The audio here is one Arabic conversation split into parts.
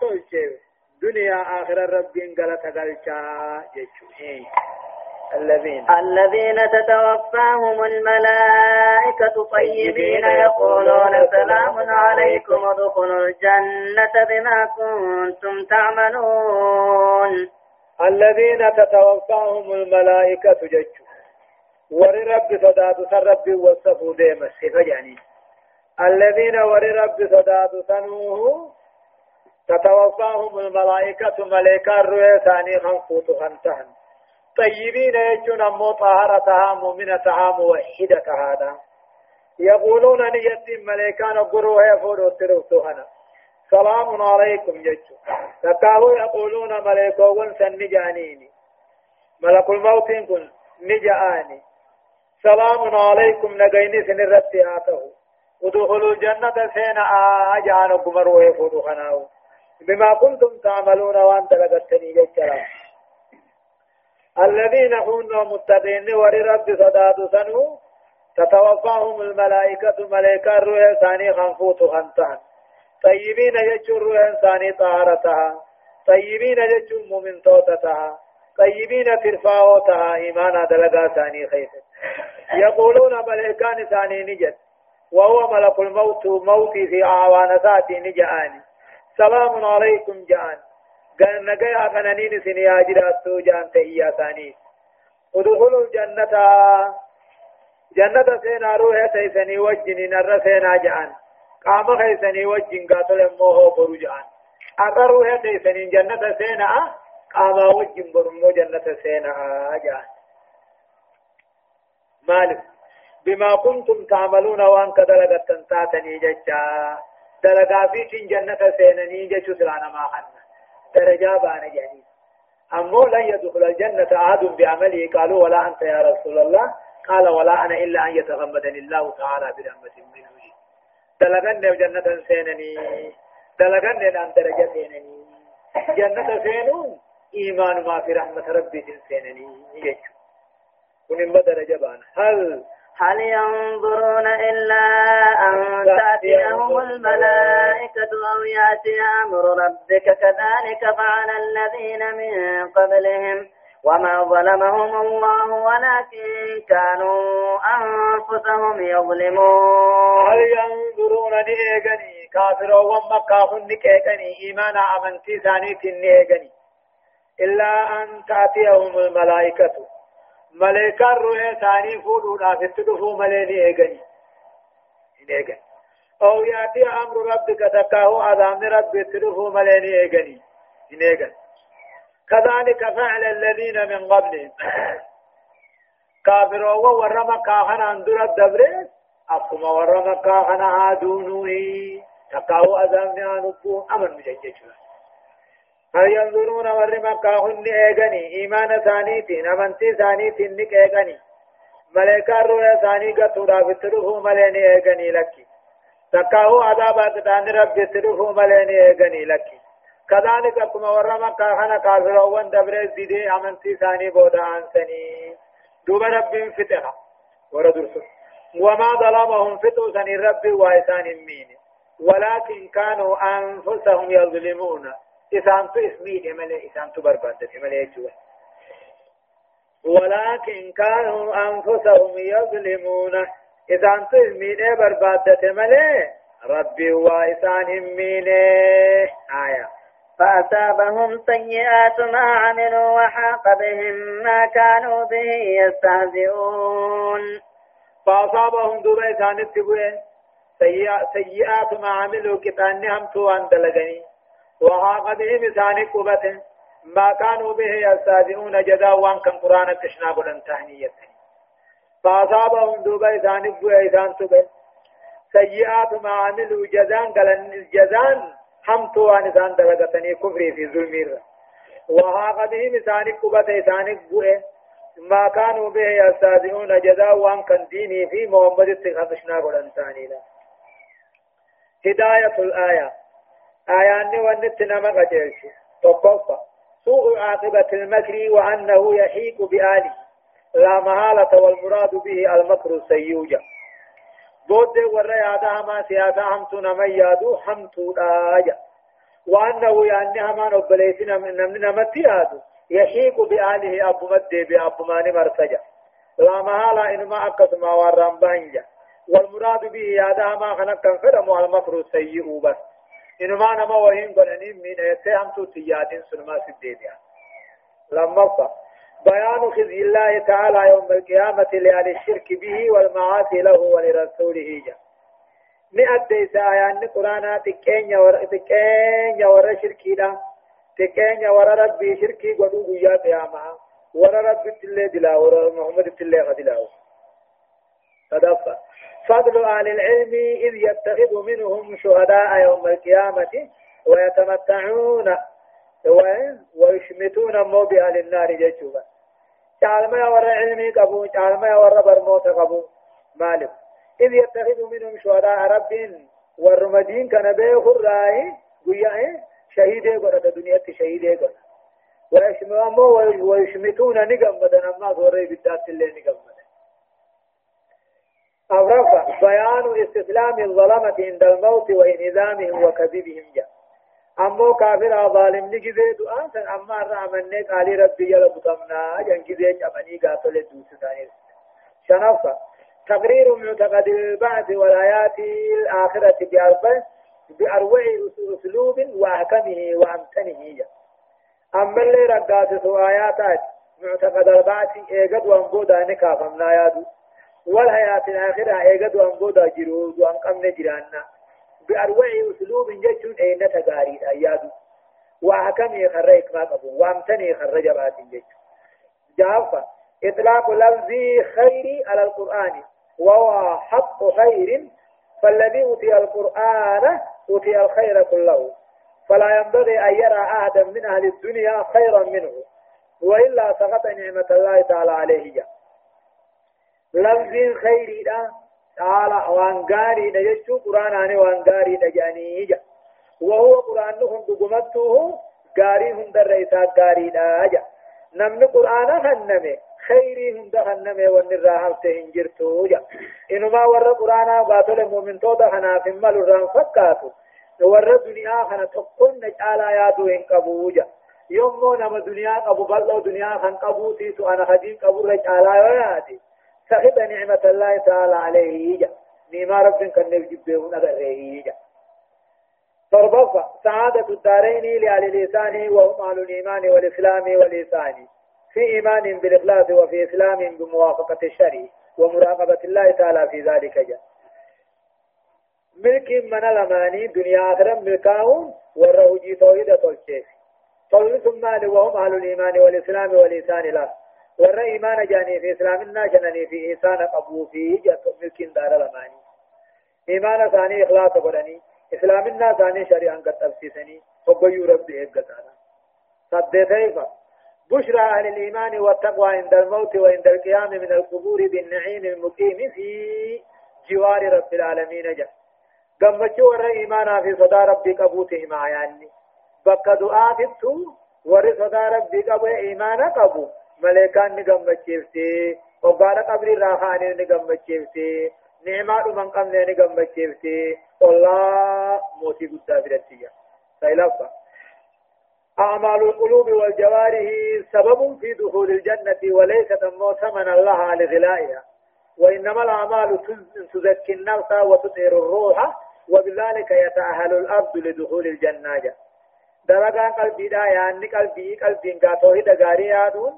تولشي دنيا آخر ربين قال تقلشا يجو الذين الذين تتوفاهم الملائكة طيبين يقولون سلام عليكم ادخلوا الجنة بما كنتم تعملون الذين تتوفاهم الملائكة جج ور رب صداد سر رب وصفوا ديما الذين ور رب صداد سنوه تتوفاهم الملائكة ملائكة الرؤية ثاني خنقوت خنتهن. طيبين يجون أمو طهارتها مؤمنتها موحدتها هذا. يقولون أن يتم ملائكان قروا يفولوا تروتوهنا سلام عليكم ججو تكاهو يقولون ملائكون سنجانيني ملك الموت كن نجآني. سلام عليكم نجيني سنرت آته ودخلوا الجنة سينا آجان قمر ويفولوا خناو. بما كنتم تعملون وأنت لقتني ججرا الذين هم متقين ورب صداد سنو تتوفاهم الملائكة ملائكة روح ثاني خنفوت خنتان. طيبين يجر روح ثاني طهارتها. طيبين يجر مؤمن توتتها. طيبين ترفاوتها. إيمانا دلقا ثاني خيف يقولون ملائكان ثاني نجد. وهو ملك الموت موتي في أعوان ذاتي نجأني. سلام عليكم جان. قال نجايا كنانين سنيا جراتو جان تهيا ثاني. ادخلوا الجنة. جنة سينا روح تيسني وجنين الر سينا جان. قام خيسني وجن قاتل موه برو جان. أقر روح تيسني جنة سينا. قام وجن برمو جنة سينا جان. مالك. بما كنتم تعملون وان كدلغت تنتاتني ججا. دلغا في جنة سينني ججو سلانا ما حنا درجة بان جاني أمو لن يدخل الجنة أحد بعمله قالوا ولا أنت يا رسول الله قال ولا أنا إلا أن يتغمدني الله تعالى برحمة منه دلغن جنة سينني دلغن عن درجة سينني جنة سينون إيمان ما في رحمة ربي سينني يجو ونما درجة بان هل هل ينظرون إلا أن تأتيهم الملائكة أو يأتي أمر ربك كذلك فعل الذين من قبلهم وما ظلمهم الله ولكن كانوا أنفسهم يظلمون. هل ينظرون نيغني كافر ومكا هنكيغني إيمانا أمنتي ثاني إلا أن تأتيهم الملائكة. ملائكة روح ثاني فودونا في التدفو مليني إيغني إيغني أو يأتي أمر ربك تكاهو أذام رب التدفو مليني إيغني إيغني كذلك فعل الذين من قبلهم كافر ورما كاهنا اندر الدبر أقوم ورما كاهنا هادونوه تكاهو أذام نانبو أمر مجججوا هل ينظرون ور مكاهن ايغني ايمان ثانيتين امنتي ثانيتين نك ايغني ملائكة روح ثاني قطورا بتروه مليني ايغني لكي تكاهو عذاب اقدان رب بتروه مليني ايغني لكي كذلك كما ور مكاهن كافرون دبر زيدي امنتي ثاني بودا انسني. دوب رب فتحا وردرسل وما ظلمهم فتو سني رب وايسان مين. ولكن كانوا انفسهم يظلمون. إسان تو اسمي إمالي إسان تو بربادة إمالي جوا ولكن كانوا أنفسهم يظلمون. إسان تو اسمي بربادة إمالي ربي وإسان همين آية. فأصابهم سيئات ما عملوا وحاق بهم ما كانوا به يستهزئون. فأصابهم دوبا إسان التبوين سيئات ما عملوا كتاني هم تو أن دلغني وهاق بهم ثاني قبة ما كانوا به يستهزئون جزاء وان كان قرآن تشنا قلن تهنية فأصابهم دوبا ثاني قوة إذان تبه سيئات ما عملوا جزان قلن الجزان حمتوا عن إذان دلقتني كفري في ظلمير. وهاق بهم ثاني قبة ثاني قوة. ما كانوا به يستهزئون جزاء وان كان ديني في محمد تخفشنا قلن تهنية هداية الآية. آيان ونت نما قجلش تقفى سوء عاقبة المكر وأنه يحيق بآله. لا محالة والمراد به المكر السيوجة بود ور يادا ما سيادا هم تنما يادو هم تودا وأنه يعني همان أبليسنا من نمنا متياد يحيق بآله أبو مدي بأبو ماني مرتجا. لا مهالا إنما أكسما ورام بانجا. والمراد به يادا ما خنق كان فرم المفروض سيئو بس إنما نما وهم قلنين من يتهم تو تيادين سنما سديديا. لما فا بيان خزي الله تعالى يوم القيامة لأهل الشرك به والمعاصي له ولرسوله جا. مئة آيان قرانا تكين ور تكين ور شركي دا تكين ور ربي شركي قدو قيا قياما ور ربي تلي دلا ور محمد تلي غدلا تدفع فضل أهل العلم إذ يتخذ منهم شهداء يوم القيامة ويتمتعون ويشمتون مو بأهل النار جيشوبا تعالما ور علمي قبو تعالما ور برموت قبو. مالك. إذ يتخذ منهم شهداء رب والرمدين كان بيه الرأي قيا شهيدي قرأت دنيا شهيدي قرأت ويشمتون نقمدا أما وري بالذات اللي نقمدا أورفا بيان استسلام الظلمة عند الموت وانهزامهم وكذبهم جاء. أمو كافر ظالم نجزي دعاء سن أما الرحمن قال ربي يلا بطمنا جنجزي جمعني قاتل دوستاني شنفا تقرير معتقد البعث والآيات الآخرة بأربع بأروع أسلوب وأحكمه وأمتنه جاء. أما اللي رقاس آياتات معتقد البعث إيقظ وانبودا نكافمنا يادو والحياة الآخرة إيقظ وانبودا جرود وانقمنا جرانا بأروع أسلوب جتون أين تقاريد أيادو. وأحكمه خريك ما قبو وامتنه خرج بات جتون جافة إطلاق لفظ خير على القرآن. وهو حق خير فالذي أوتي القرآن أوتي الخير كله. فلا ينبغي أن يرى أحدا من أهل الدنيا خيرا منه. وإلا سقط نعمة الله تعالى عليه. لفظ خير دا تعالى وانغاري دا يجو قرآن آني وانغاري دا جاني جاء وهو قرآن نهم بقمته غاري هم در رئيسا غاري دا جاء نمن قرآن هنمي خيري هم دا هنمي ونراهم تهنجرتو جاء إنما ور قرآن باطل مؤمن تودا هنافم ملو رام فكاتو warra duniyaa kana tokkon na caalaa yaaduu hin qabu ja yommuu nama duniyaa qabu bal'oo duniyaa kan qabuutiitu ana hadiin qaburra caalaa yoo yaade سخط نعمة الله تعالى عليه جا نيما رب كان نجيبه نغره جا فربفة سعادة الدارين لأهل الإنسان وهم أهل الإيمان والإسلام والإنسان في إيمان بالإخلاص وفي إسلام بموافقة الشرع ومراقبة الله تعالى في ذلك جا ملك من الأماني دنيا آخرا ملكاهم والرهجي توحيد تلشيف طول ثم وهم أهل الإيمان والإسلام والإنسان له ور إيمان جاني في إسلام الناس جنني في إنسان قبو في جت ملك دار الأماني إيمان ثاني إخلاص قرني إسلام الناس ثاني شريعة قد تفسيسني وبيو ربي إبقتانا صدقائفا بشرى أهل الإيمان والتقوى عند الموت وعند القيام من القبور بالنعيم المقيم في جوار رب العالمين جل warra imaanaa fi sodaa rabbii qabuuti himaa yaanni bakka du'aatittu warri sodaa rabbii qabu imaana qabu. Ni gammachiifti. Hoggaadha qabri irraa kaanii ni gammachiifti. Ni'imaa dhuman qabne ni gammachiifti. Ollaa mootii guddaa fidattiyya saylaffa أعمال القلوب والجوارح سبب في دخول الجنة وليست ثمنا لها لغلائها وإنما الأعمال تزكي النفس وتطهر الروح وبذلك يتأهل الأرض لدخول الجنة. درجان قلبي دا يعني قلبي قلبي قاتوه دقاري يادون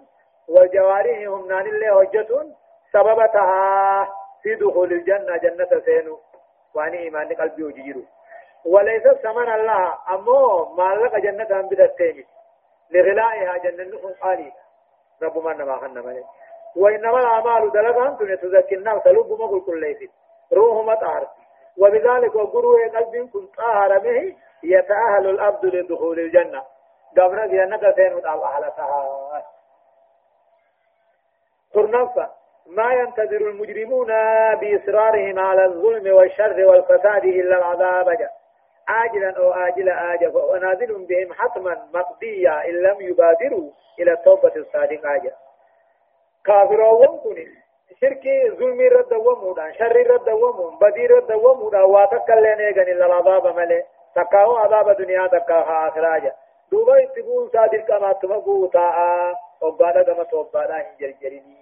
والجوارح هم نان اللي هجتون سببتها في دخول الجنة جنة سينو. واني إيمان قلبي وجيرو. وليس ثمن الله أمو ما لك جنة هم بدتين لغلائها جنة قالي رب ما نما خنا ملي وإنما الأعمال دلقان تزكي النفس لب مقل كل ليس. روح مطهر وبذلك وقروه قلب كن طاهر به يتأهل الأرض لدخول الجنة. قبل جنة سين وطال أهلتها ترنفة ما ينتظر المجرمون بإصرارهم على الظلم والشر والفساد إلا العذاب. جاء عاجلا أو آجلا آجا ونازل بهم حتما مقضيا إن لم يبادروا إلى التوبة الصادقة. جاء كافرون كن شركي ظلمي رد ومودا شر رد ومون بدي رد ومودا واتكلن ايغن إلا العذاب ملي تكاو عذاب دنيا تكاها آخراجا دوبا اتبون صادق كما تمقو تاء وبادا كما توبادا هنجر جريني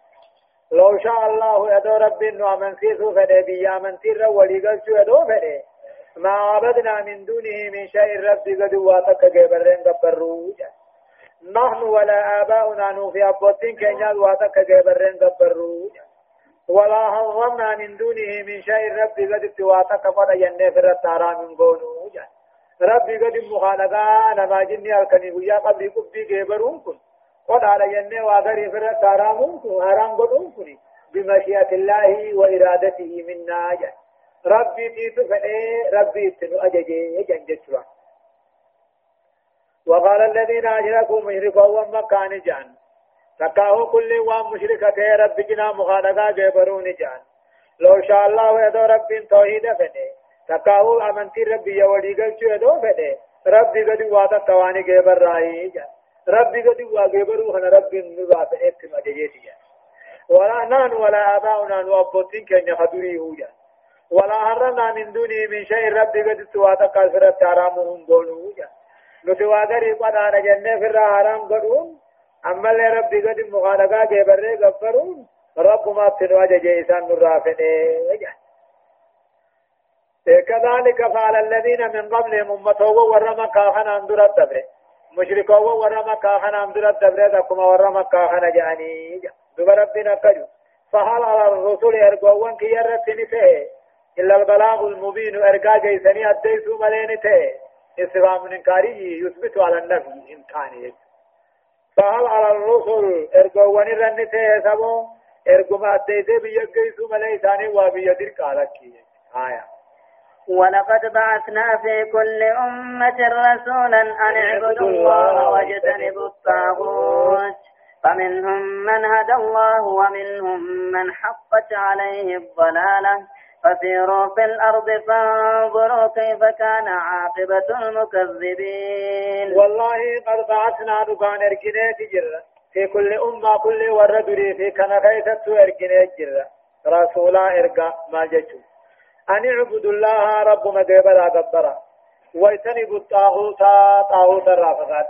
لو شاء الله يدو رب إنه آمن سيسو فده بيا من سير ولي قلشو يدو فده ما عبدنا من دونه من شيء رب قد واتك قبرين قبرو نحن ولا آباؤنا نوفي أبوتين كينيا واتك قبرين قبرو ولا حرمنا من دونه من شيء رب قد تواتك قد ينه في التارا من قونو رب قد مخالقا نما جني ألكني ويا قبل قبي قبرون كن قد على جنة وأدري فرد تارامون كن هرام قدون كن بمشيئة الله وإرادته منا. جن ربي تيت فئي ربي تنو أججي جنجتوا وقال الذين أشركوا مشركوا ومكان جان. تكاهو كل وام مشركة رب جنا مخالقا جبرون جان. لو شاء الله ويدو رب توحيد فئي تكاهو أمنتي ربي يولي قلت يدو فئي ربي قد وادا تواني جبر راهي جان. ربي قد واجبروا هنا ربي نبات اتما جيتي ولا نان ولا آباؤنا نوابطين كن يخدري هوجا. ولا هرنا من دونه من شيء ربي قد سواتا كالفرة تارامهم دونه هوجا. نتواغري قد آنا جنة في حرام قدون أما اللي ربي قد مغالقا جبره غفرون رب ما تنواجه جيسان نرافنه كذلك فعل الذين من قبلهم أمته ورمكا خنا أندرت دبره مشركوا ورا مكة خنا أمدر الدبرة كما ورا مكة خنا جاني. دوب ربنا كجو. فهل على الرسول أرجوان كي يرتني فيه إلا البلاغ المبين. أرجع جيسني أديسو ملين تيه استفهام إنكاري يثبت على النفي إمكانية فهل على الرسل أرجوان رن تيه سبو أرجوما أديسو بيجيسو ملين ثاني وابيدر كالك آية. ولقد بعثنا في كل أمة رسولا أن اعبدوا الله واجتنبوا الطاغوت. فمنهم من هدى الله ومنهم من حقت عليه الضلالة. فسيروا في الأرض فانظروا كيف كان عاقبة المكذبين. والله قد بعثنا دكان ارجنات جرة. في كل أمة كل ورد في كان خيثت ارجنات جرة. رسولا ارقى ما جتشو أن اعبدوا الله رب مقبلا قبرا ويتنبوا الطاغوت طاغوت الرافقات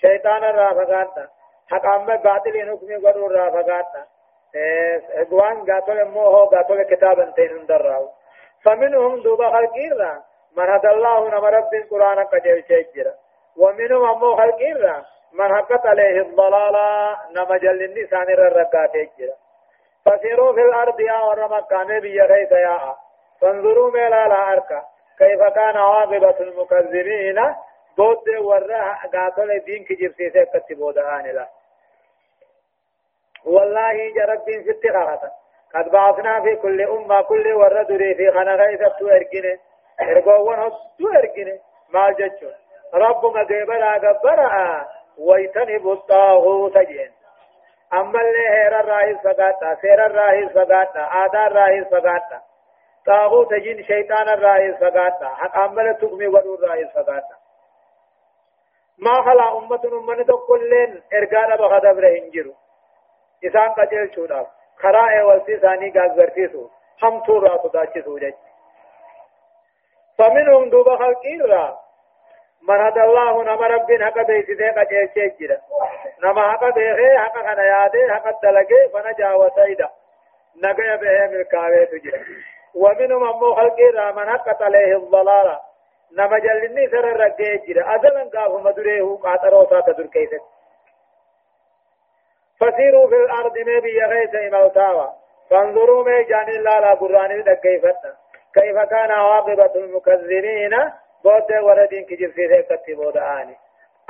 شيطان الرافقات حق أما باطل حكم قروا الرافقات وان قاتل موه قاتل كتابا تين دراو فمنهم دوبا خلقيرا. من هدى الله نما رب القرآن قجل شجرا. ومنهم أمو خلقيرا. من حقت عليه الضلالة نما جل النسان الرقات جرا فسيروا في الأرض يا ورمكان بيا غيث يا. فانظروا ميلا لا أركا. كيف كان عاقبة المكذبين؟ بود ورا قاتل دين كجيب سيسي كتبو دهان لا. والله جرب دين ست غرطة قد بعثنا في كل أمة كل ورا دري في خنغيثة تو أرقنه أرقوان هدو أرقنه ما جتشو. رب ما قبلا قبرا ويتنب الطاغوت جين. أما اللي هير الراهي فقاتا سير الراهي فقاتا آدار الراهي فقاتا طاغوت جن شيطان الرائز فقاتا حق عمل تقمي ودور الرائز فقاتا ما خلا أمة أمة تقلين إرقانا بغدب رهنجرو إسان قجل شودا خرائع والسي ثاني قاقرتيسو هم تورا تداچسو جج فمنهم دوبا خلقين را۔ من هدى الله نما رب حق بيسده قجل شجرا نما حق بيخي حق خنا ياده حق دلقه فنجا وسيدا نقيا به ملكاوه تجرا ومنهم أمو خلق من حقت عليه الضلالة نما جلني سر الرقية جرى أذن قاف مدره قاتروا سات در كيست فسيروا في الأرض ما بي غيث موتاوا فانظروا ما جان الله لا قرآن كيفتنا كيف كان عاقبة المكذبين؟ بود وردين كجر في ذلك كتبوا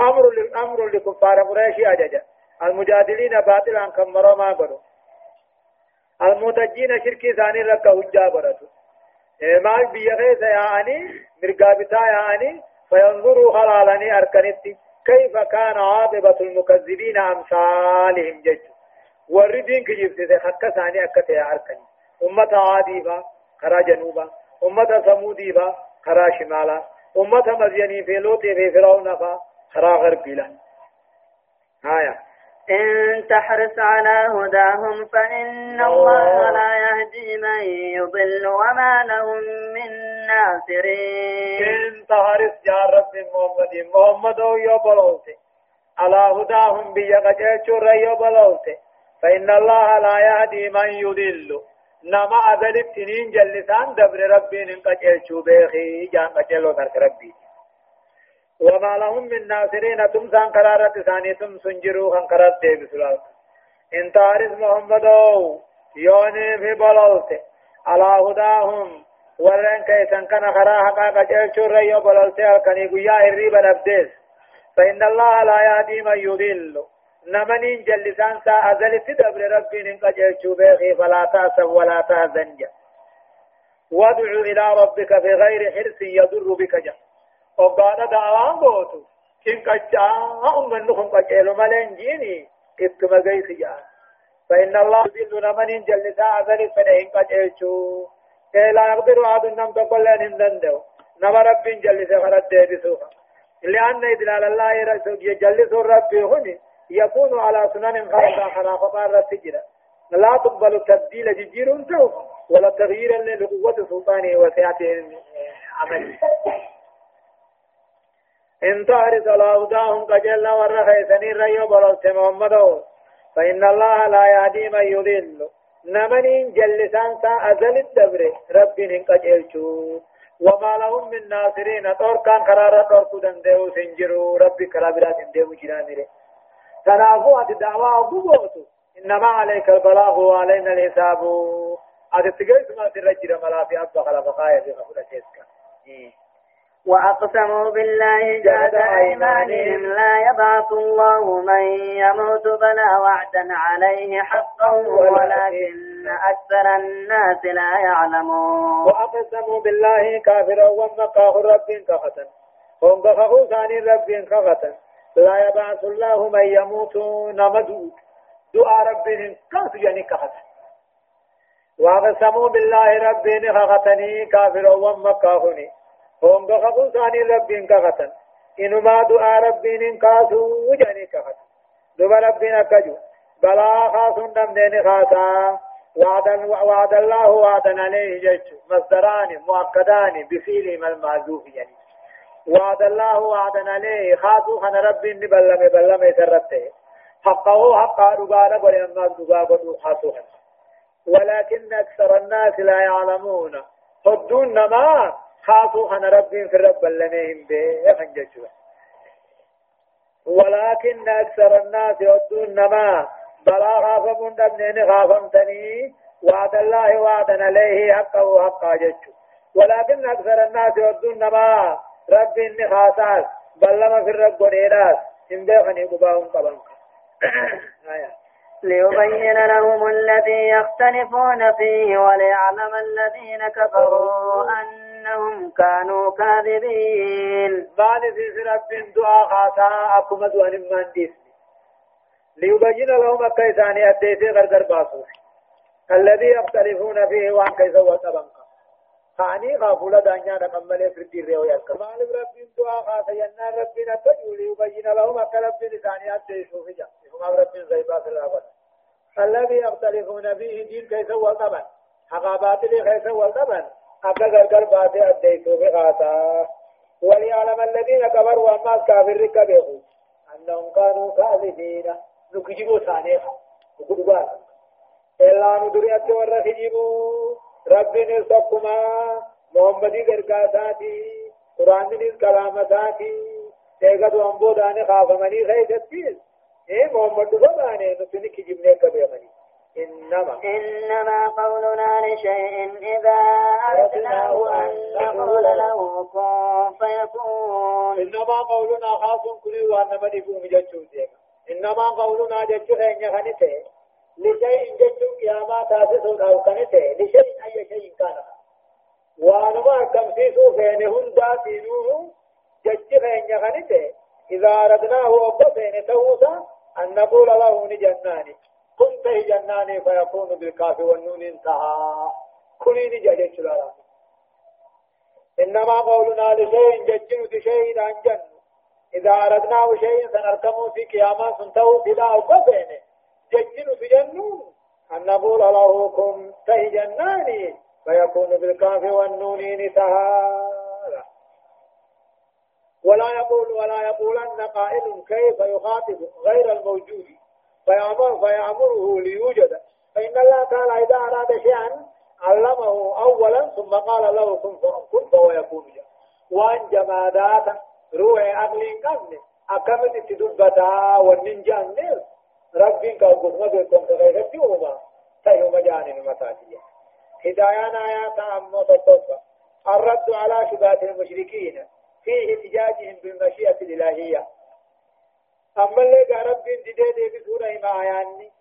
أمر الأمر لكفار قريش أججا المجادلين باطلا كمروا ما قالوا المتجين شركي ثاني لك هجا برتو مال بيغي سياني مرقابتا يعني فينظروا خلالني أركنتي كيف كان عاقبة المكذبين أمثالهم جج والردين كجبت حكا ثاني أكتا أركني أمة عادي خرا جنوبا أمة ثمودي خرا شمالا أمة مزيني في لوطي في فرعون خرا غربي آية إن تحرص على هداهم فإن الله لا يهدي من يضل وما لهم من ناصرين. إن تحرص يا رب محمد محمد يبلوت على هداهم بيغجل شر يبلوت فإن الله لا يهدي من يضل. نما أذل التنين جلسان دبر ربي ننقجل شو بيخي جان قجلو ترك ربي. وما لهم من ناصرين تمسان قرارة ثاني تم سنجروا خن قرارة دي بسلال إن تارس محمد يوني في بلوت. على هداهم. ورن كيسن كان خرا حقا قجل شر يو بلوت. الكني قيا الريب نبدس فإن الله لا يهدي من يضل. نمن جلسان سا أزل تدبر ربي ننقجل شبيخي فلا تأسف ولا تهزن وادع إلى ربك في غير حرص يضر بك جه وقال دعوان بوتو كن قجا أمن نخم قجيلو ملين جيني اتما قيس جان فإن الله يذل من جلسا عذل فنهن قجيشو لا يقدر عاد النم تقول لن هندندو نما رب جلسا فرد ديبسوها لأن إدلال الله يجلس الرب هنا يكون على سنن خلقا خلافة الرسجرة لا تقبل تبديل ججير سوف ولا تغيير لقوة سلطانه وسعة عمله إن تعرض على هداهم قجلنا ورخيسني الرأي بلوت محمد فإن الله لا يهدي من يضل. نمن جلسان سا أزل الدبر. رب قجلشو وما لهم من ناصرين. طور كان قرار طور كدن ديو سنجرو. رب كرابرات ديو جرامره تنافو أت دعوة أبوبوتو إنما عليك البلاغ وعلينا الحساب. أت تقيس ما ترجر ملافي أبا خلفقايا في خفلة شيسكا وأقسموا بالله جهد أيمانهم لا يبعث الله من يموت بلا وعدا عليه حقا ولكن أكثر الناس لا يعلمون. وأقسموا بالله كافرا ومقاه رب كفتا بخخوا ثاني رب كفتا لا يبعث الله من يموت نمدود دعاء ربهم كاس يعني كفتا وأقسموا بالله رب كفتني كافرا ومقاهني هم بخبو ثاني ربين كغتن. إنما دعاء ربين كاسو جاني كغتن. دوبا ربين كجو بلا خاص دمدين خاصا. وعدا وعد الله وعدا عليه جج مصدران مؤكدان بفيلهم المعذوف يعني. وعد الله وعدا عليه. خاصو خن ربين بلم بلم يسرته حقه حقا ربانا ولما ربا خاصو ولكن أكثر الناس لا يعلمون. حدون ما خافوا خنا ربهم في الرب لنهم به ولكن أكثر الناس يؤدون ما بلا خافمون دمنين خافمتني وعد الله وعدا عليه حقا ججوا ولكن أكثر الناس يؤدون ما رب إني خاصاس بل لما في الرب ونيراس. إن بيخني قباهم قبنك آيات ليبين لهم الذي يختلفون فيه وليعلم الذين كفروا أنهم كانوا كاذبين. بعد في رب دعاء خاصا أكما دعاء من ديس ليبين لهم كيساني أديسي غرغر باسوس الذي يختلفون فيه وعن كيس وطبنك خاني غافولة دانيا نقمل فردي ريو يركب مالب رب دعاء خاصا ينا ربنا تجو ليبين لهم أكرب لساني أديسو في جمع هم رب زيبات الأول الذي يختلفون فيه دين كيف والطبن حقا باطل كيف والطبن أكا غرغر باطل أديتو بغاتا وليعلم الذين كفروا أما كافر ركبه أنهم كانوا كاذبين نكجبوا ثانيها وقدوا إلا ندريات ورخجبوا ربنا سبكما محمدي غرقاتاتي قرآن كلامتاتي تيغدوا أنبوداني خافمني خيشتين إيه محمد فباني نتني كجبني كبيرني إنما إنما قولنا لشيء إذا أردناه أن نقول له كن فيكون. إنما قولنا خاص كل وأن من يفهم جتشوتي إنما قولنا جتشو خيني خنته لشيء جتشو قياما تاسس أو خنته. لشيء أي شيء كان. وأنا ما كم سيسو فينهن داتينوه جج فين خنته إذا أردناه توسا أن نقول له نجناني. كنت جناني فيكون بالكاف والنون انتهى. كلي نجد شلالا إنما قولنا لشيء ججن شيء عن جن إذا أردناه شيء سنركمه في قياما سنتهو بلا أبطين ججن جنون. أن نقول له كن جناني فيكون بالكاف والنون انتهى. ولا يقول ولا يقولن قائل كيف يخاطب غير الموجود. فيأمر فيأمره ليوجد. فإن الله تعالى إذا أراد شيئا علمه أولا ثم قال له كن كن فيكون وأن جمادات روح أقل قبل أكمل تدبتا والنجان رب كوكب بكم غير تيوما تيوما جاني المساجد. هدايانا آيات أمو تطفى الرد على شبهات المشركين. في احتجاجهم بالمشيئة الإلهية. أما اللي رب دي دي بسورة ما يعني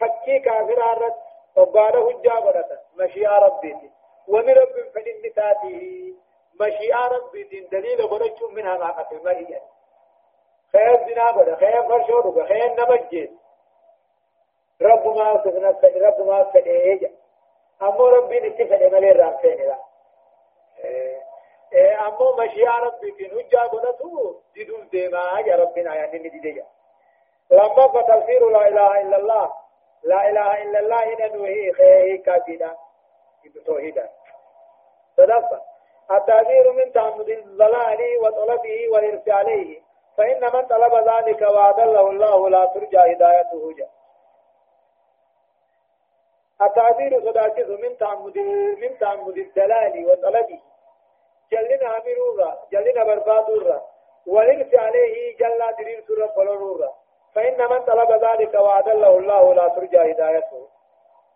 فكي كافر عرد وقال هجا قدتا مشيئة ربي ومن رب فلن تاته مشيئة ربي دليل قدتش منها ما قتل مريا خير زنا قد خير فرشور خير نمجد رب ما سفنا رب ما سفنا أما ربي نتفق ملي رامسين لا أما مشيئة ربي كن هجا قدتو ديدون ديما يا ربنا يعني نديدي لما فتفسير لا إله إلا الله لا إله إلا الله إن نوهي خيه كافيدا توحيدا صدفة التعبير من تعمد الضلال وطلبه والإرسال عليه فإن من طلب ذلك وأضله الله لا ترجى هدايته. جاء التعبير صداكس من تعمد من تعمد الدلال وطلبه. جلنا أميرورا جلنا بربادورا ولرس عليه جل دليل سورة فلورورا فإن من طلب ذلك وأدله الله لا ترجى هدايته.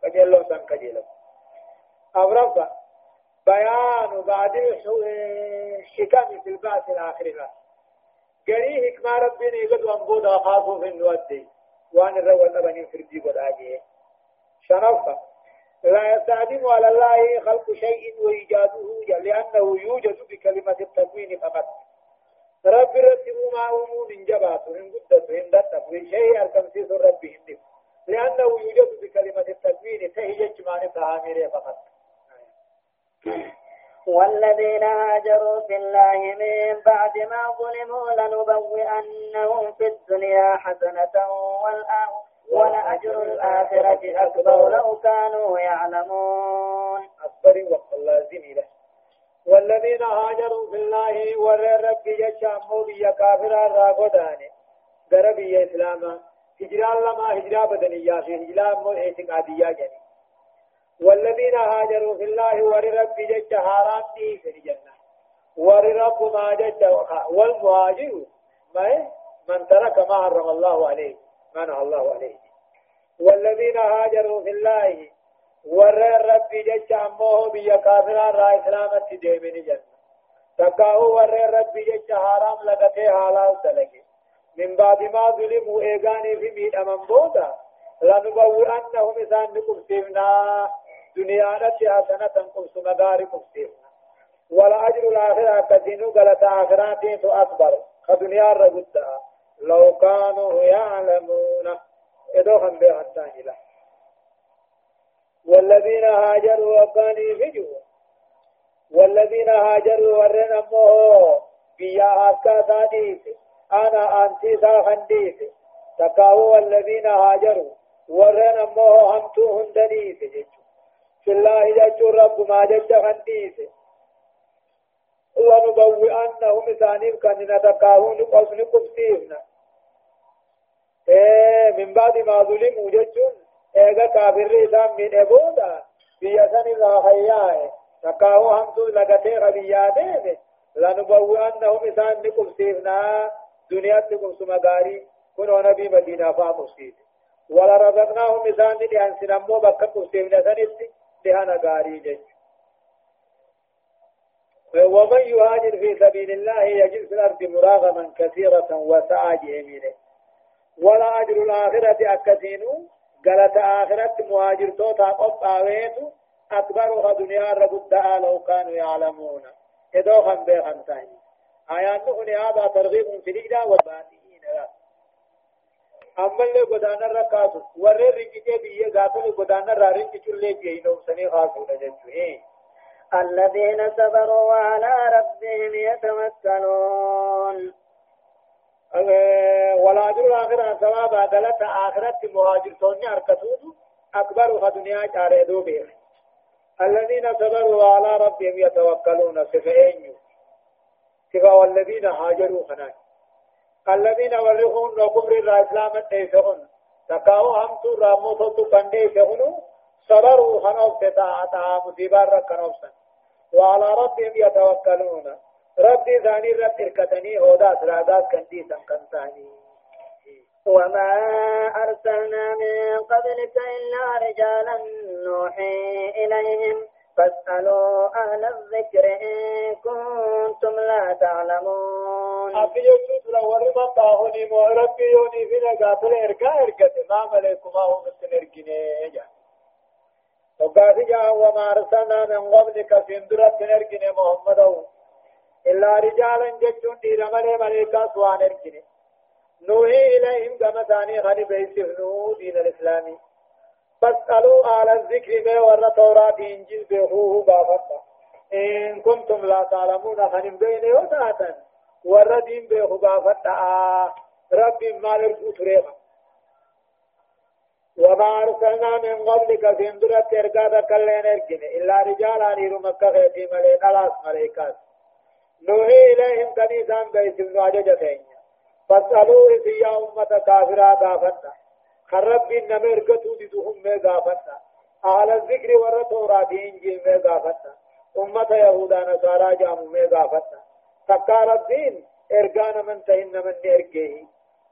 فجل له سنكجل أورفا بيان بعد الحكم في البعث الآخر. قريه حكمة ربنا يقد وانبودا خاصو في النودي وان الرول نبني فردي قد آجيه شرفا لا يستعدم على الله خلق شيء وإيجاده لأنه يوجد بكلمة التكوين فقط. رب رتبوا ما أمون إن جباته إن قدته إن دته شيء التمسيس رب هندف لأنه يوجد بكلمة التكوين تهجج ما نفهامير فقط. والذين هاجروا في الله من بعد ما ظلموا لنبوئنهم في الدنيا حسنة والآخرة ولأجر الآخرة أكبر لو كانوا يعلمون. أكبر وقت لازم له والذين هاجروا في الله ور رب يشامو بيا كافر راغودان غربي إسلاما. هجران لما هجرا بدنيا في هجرا مو اعتقادية جني. والذين هاجروا في الله ور رب يش حرام دي في الجنة ور رب ما جج والمهاجر ما من ترك ما حرم الله عليه. ما نهى الله عليه. والذين هاجروا في الله ور ربي جج أمه بيا كافرا را إسلامت ديمني جنة. تقاو ور ربي جج حرام لغته حلال تلقي من بعد ما ظلموا إيغاني في ميد أمام بودا لنبوئنهم إسان نقبسيفنا دنيا نتي حسنة قبس مدار قبسيفنا. ولا أجر الآخرة كدينو غلط آخراتين تو أكبر. كدنيا رغدا لو كانوا يعلمون. إدو هم بيحتاني له والذين هاجروا وكانوا فجوا والذين هاجروا ورن أمه بيا أكا أنا أنتي ساخنديس. تكاو والذين هاجروا. ورن أمه همتو هندنيس في الله جاتو رب ما جات خنديس. لنبوئنهم ثانيب كان نتكاو نقص نقصيفنا إيه من بعد ما ظلموا جاتون ايغا كافر إسام من إبودا بيسان إذا خياه تكاهو همتو لغتي غبيا ديمه لنبوئنهم إسان سيفنا دنيا تقم سمغاري كنو نبي مدينة فامسيد ولا رزقناهم إسان لأن سنمو بكا قم سيفنا سنستي لهنا غاري جج ومن يهاجر في سبيل الله يجد في الأرض مراغما كثيرة وسعى جهمينه ولا أجر الآخرة أكثينو. قالت آخرت مهاجر توتا قطعويت أكبرها دنيا ربدا لو كانوا يعلمون. إدو خم بيخم تاني. آيات نحن هذا ترغيب في الإجلاء والبادئين أما اللي قدانا ركاسو ورر رنجي بيه قاتل قدانا رارنجي چلے جينو سني خاصو نججو الذين صبروا وعلى ربهم يتوكلون ولا أجر الآخرة ثواب دلت آخرة مهاجر سوني أركتوز أكبر دنيا جاردو بيه الذين صبروا على ربهم يتوكلون سفئين سفا والذين هاجروا خناك الذين ورهون وكفر الإسلام الديسهن تكاو هم رامو تو كندي صبروا خنوف تتاعتا مصيبار ركنوفسن وعلى ربهم يتوكلون ربي ثاني رب تركتني هودا سرادات كندي سنكنتاني وما أرسلنا من قبلك إلا رجالا نوحي إليهم. فاسألوا أهل الذكر إن كنتم لا تعلمون. أبي يجوز لو ورما طاهني مو ربي يوني فينا قاتل إركا إركا ما ملكما هم التنركني وقال جاء وما أرسلنا من قبلك في اندرة تنركني محمد إلا رجالا جتون دير ملي ملكا سوان اركني نوحي إليهم كما ثاني غني بيسفنو دين الإسلامي. فاسألوا على الذكر ما ور توراة إنجيل بهوه بافتا إن كنتم لا تعلمون خنم بين وساتا ور دين بهو بافتا آه رب ما لرقو تريخا وما أرسلنا من قبلك في اندرة ترقادا كلين ارقين إلا رجالا نيرو مكة غيتي ملين ألاس ملائكات نوحي إليهم كنيسان بيسم نواجة فاسألوا إذ يا أمة كافرة غافتا خرب إنما إرقتوا ددهم ما غافتا أهل الذكر ورى توراة إنجيل ما غافتا أمة يهودا نصارى جامو غافتا تكار الدين إرقانا من تهن من إرقه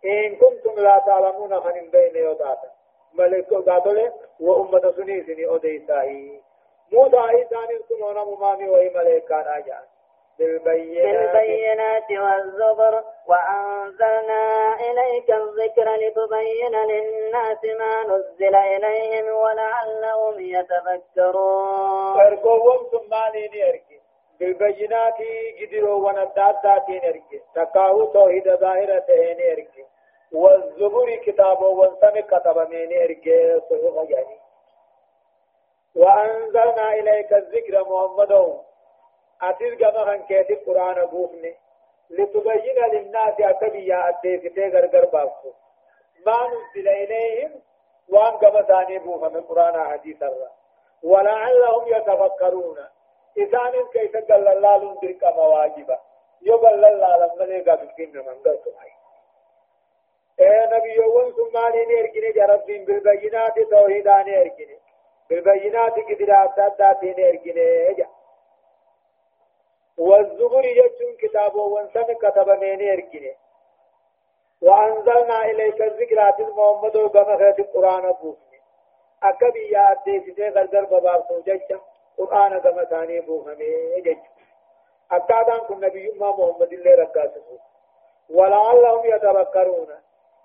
إن كنتم لا تعلمون خنم بين يوتاتا ملك قاتل وأمة سنيسني أديساهي موسى إيسان كنون ممامي وهي ملكان آجان بالبينات, بالبينات والزبر وأنزلنا إليك الذكر لتبين للناس ما نزل إليهم ولعلهم يتفكرون أرقوهم ثم بالبينات قدروا وندات أركي تقاو توحيد ظاهرة أركي والزبر كتاب وانسان كتب من أركي صحيح يعني. وأنزلنا إليك الذكر محمد. أتيز كما كان كيتي قرآن بوفني. لتبين للناس أكبيا أديفتي غرغر بافو ما نزل إليهم وأن كما ثاني بوفا من قرآن حديث الله ولعلهم يتفكرون. إذان كيف قال الله تلك مواجبا يقول الله لما لقى بكين من قلت نبي يوم ثم عليني إركني جربين بالبينات توحيدان إركني بالبينات قدرات ذاتين إركني جا۔ والزبر يجون كتاب وانسان كتب من إركني وأنزلنا إليك الذكرات المحمد وبمخرة القرآن بوفني أكبي يا أدي ستي غرغر ببار سوجيشا قرآن كما ثاني بوفني جيش أكادان كن نبي محمد الله ركاسه ولعلهم يتفكرون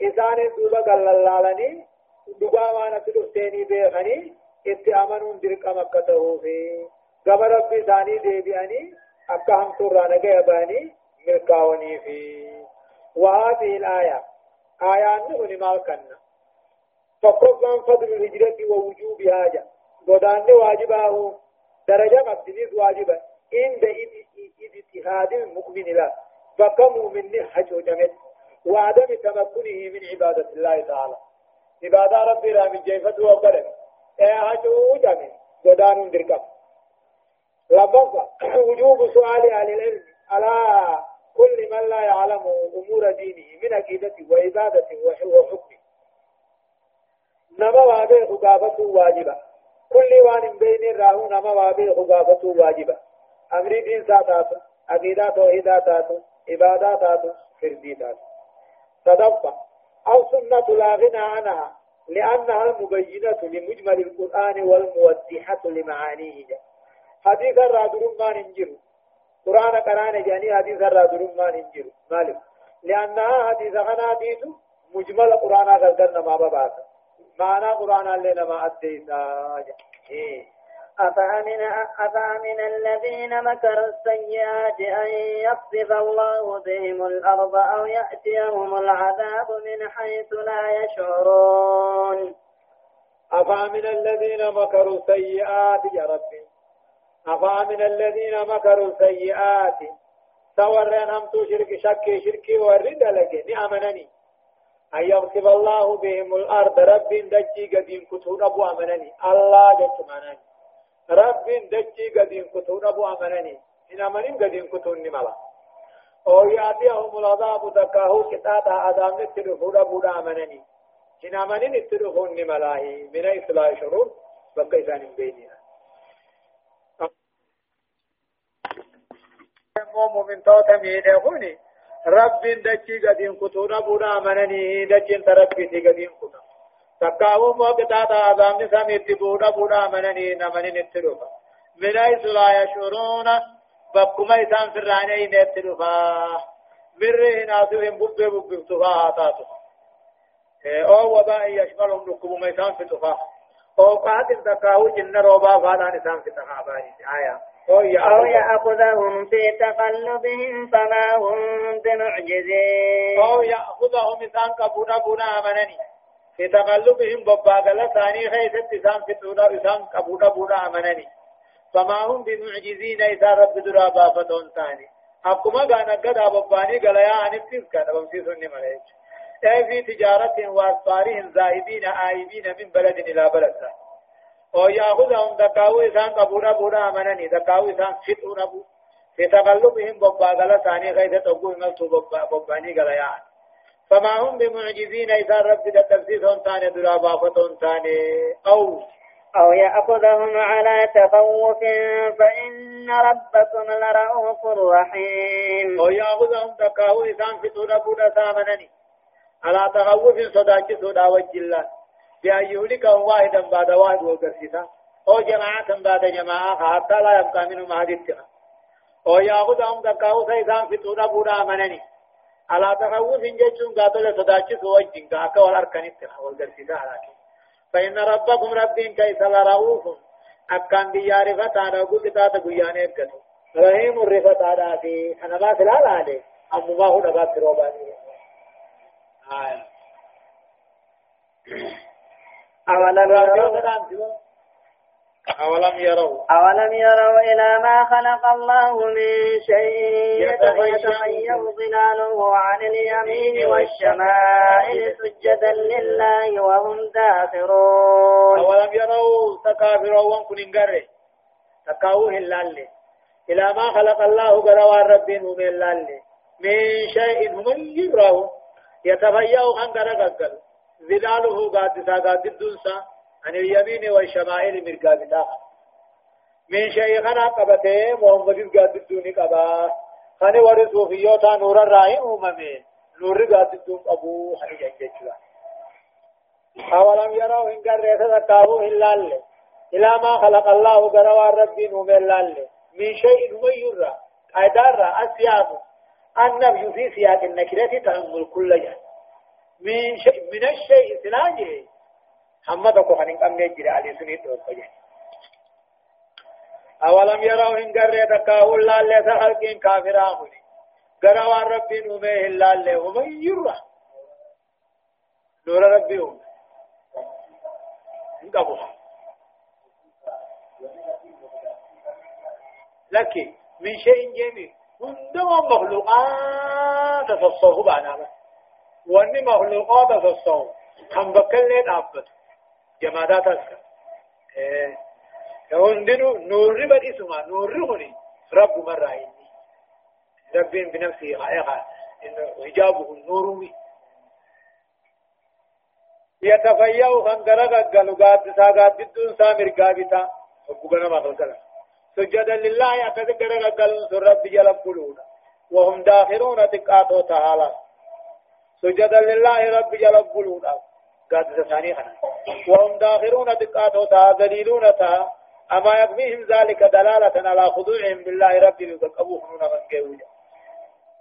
إسان دوبا قال اللالني دوبا وأنا تلفتيني بيخني اتعامنون درق مكته في قبل ربي ثاني ديبياني أكا هم ترانا جيباني ملكاوني في وهذه الآية آية نغني مالكنا فقفا فضل الهجرة ووجوبها جا قدان واجبه درجة مبتنيز واجبة عند اجتهاد المؤمن لا فكم من حج جمد وعدم تمكنه من عبادة الله تعالى. عبادة ربي رامي جيفة وقلم. إيه حج جمد قدان دركب لفظ وجوب سؤال أهل العلم. على كل من لا يعلم أمور دينه من عقيدته وعبادته وحكمه نما وابه خقافته واجبة. كل وان بين الراهو نما وابه خقافته واجبة. أمر دين ساتاتو عقيدة توحيداتاتو عباداتاتو فرديتاتو صدفة أو سنة لا غنى عنها لأنها المبينة لمجمل القرآن والموضحة لمعانيه. حديث الرادرون ما ننجر. قرآن قرآن جاني حديث الرادرون ما ننجر. مالك؟ لأنها حديث غنا حديث مجمل قرآن غلقنا ما بباسا معنى قرآن اللي نما أديسا إيه. أفأمن, أفأمن الذين مكروا السيئات أن يخسف الله بهم الأرض أو يأتيهم العذاب من حيث لا يشعرون. أفأمن الذين مكروا السيئات يا ربي. أفأمن الذين مكروا السيئات. سورين هم تو شرك شك شركي ورد لك نعمنني أن يغصب الله بهم الأرض. رب دجي قديم كتون أبو أمنني. الله جت منني رب دجي قديم كتون أبو أمنني إن أمنين قديم كتون نملا أو يأتيهم العذاب تكاهو كتاتا عذاب نتلفون أبو أمنني إن أمنين نتلفون نملاهي من إصلاح شرور بقى إسان بيننا مؤمن توتا مينه هوني رب دچي قدين كتونا بودا منني دچين تربي قدين كتو تكاو مو كتاتا عذاب سميت بودا بودا منني نمني نتلوفا من حيث لا يشعرون بكما إسان فراني نتلوفا مره ناسوهم بب بب تفا آتاتو أو وباء يشملهم نكبو ميسان في تفا أو قاتل تكاو جن روبا فانا نسان في تخاباني آية أو يأخذهم في تقلبهم فما هم بمعجزين. أو يأخذهم إسان كبونا بونا أمنني في تقلبهم بباقل ثاني خيثت إسان في تونا إسان كبونا بونا أمنني. فما هم بمعجزين إذا رب درابا فتون ثاني. أبكما قانا قد أبباني قليا عن التذكى نبمسيسوني مليك أي في تجارة وأسفارهم زائدين آيبين من بلد إلى بلد. ثاني أو يأخذهم دكاو إسان قبونا بونا أمنني. دكاو إسان فتونا بو في تقلبهم ببا غلا ثاني غيث تقوي ملتو ببا بباني غلا يعني فما هم بمعجزين إذا رب تفسيرهم ثاني درابا فتون ثاني أو أو يأخذهم على تخوف فإن ربكم لرؤوف رحيم. أو يأخذهم دكاو إسان فتونا بونا ثامنني على تخوف صداك صدا وجه الله بأن يهلكهم واحدا بعد واحد وقرسيسا أو جماعة بعد جماعة حتى لا يبقى منهم أحد اتقى أو يأخذهم دكاو سيسان فتونا بودا منني على تخوف جيشون قاتل صداچس وجن كاكا والأركان اتقى والقرسيسا على فإن ربكم ربين كيس لرؤوف أكان بيار فتانا قلت تاتا قيان إبقتو. رحيم الرفتانا في أنا ما سلال عليه أمو ما هو نبات روباني آية أولم يروا أولم يروا؟ أولم يروا إلى ما خلق الله من شيء يتغير ظلاله عن اليمين والشمائل سجدا لله وهم داخرون. أولم يروا تكافروا وانكن انقره تكاوه اللالي. إلى ما خلق الله قروا ربين هم اللالي. من شيء هم يروا. يتغير عن قرقل ظلاله قادسا قاددونسا عن اليمين والشمائل مرقابتا من شيخنا قبته محمد قاددوني قبا. خاني ورسو فيوتا نور الرائع أمامي نور قاددون أبو حنيجا جيشوا أولم يروا إن قرر تتكاهو إلا اللي إلى ما خلق الله قروا الرب نوم إلا اللي من شيء ميرا قيدار أسياب. النبي في سياق النكرة تأمل كل جهد من شيء من الشيء سلاجه. حمد کو خنين قم نجري علي سني تو فجه اولم يروا ان غره دكاو الله له خلقين كافرون غروا ربي نومه الا له ومن يرى نور ربي هم انقبوا لكن من شيء جميل عندما مخلوقات تصوه بعنا واني مخلوقات تصو كم بكلين دابت جمادات اسك إيه. هندنو نور بدي اسمع نور هوني رب مرة إني رب بنفسه خائقة إنه حجابه النور يتفيأ خنقرق قلقات ساقات بدون سامر قابتا. وقبنا ما خلقنا سجدا لله يتذكر قلن رب جلب قلونا. وهم داخلون تقاطو تعالى سجدا لله رب جل بلونا قد ثاني وهم داخرون دقاتو تا ذليلون تا. أما يكفيهم ذلك دلالة على خضوعهم بالله رب يتقبوه من قوية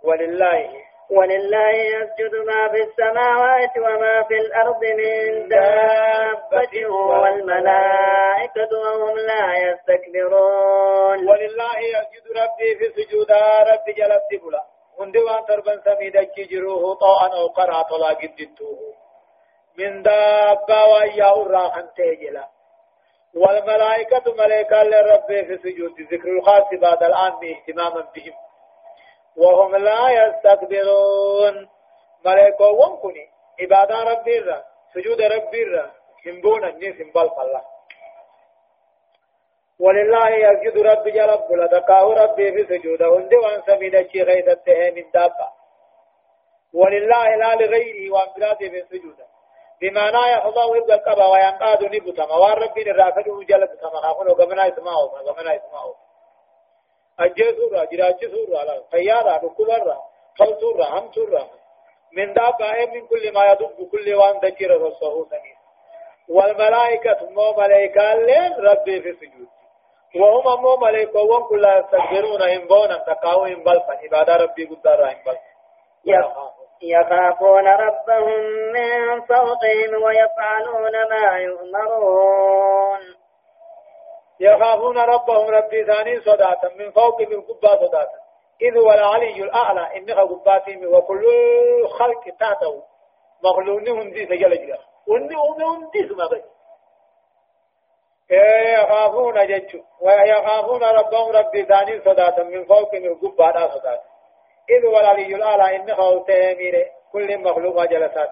ولله. ولله يسجد ما في السماوات وما في الأرض من دابة والملائكة وهم لا يستكبرون. ولله يسجد ربي في سجودا ربي جلت بلا هندي وان تربن سميدك جروه طوعا أو قرأ طلا قدتوه من دابة وإياه الراحن تيجلا والملائكة ملائكة لرب في سجود ذكر الخاص بعد الآن اهتماما بهم. وهم لا يستكبرون. ملائكة وانكني. عبادة ربي الرا. سجود ربي الرا. همبون الناس همبال الله ولله يسجد ربي جرب لدقاه ربي في سجوده. هندي وان سمين الشيء من دابة. ولله لا لغيره وان براده في سجوده. بمعنى يحضر يبقى قبا وينقاد نبتما وان ربي نرافد وجل بتما خافون وقمنا يسمعه. وقمنا يسمعه. أجي سورة جراج سورة. خيارة ركوبرة خل سورة هم سورة من دابة من كل ما يدب كل وان ذكر رسوله سمين والملائكة مو ملائكة ربي في سجود. وهم مو ملائكة وان كل يستكبرون. هم بونا تقاوهم بلفا عبادة ربي قدر هم بلفا يخافون ربهم من فوقهم ويفعلون ما يؤمرون. يخافون ربهم ربي ثاني صداتا من فوق من قبا صداتا. إذ هو العلي الأعلى إنها قباتهم وكل خلق تحته. مخلونهم دي سجل جرا. ونهم دي بي. يخافون جج ويخافون ربهم ربي ثاني صداتا من فوق من قبا صداتا. إذ هو العلي الأعلى إنه تامير كل مخلوق جلسات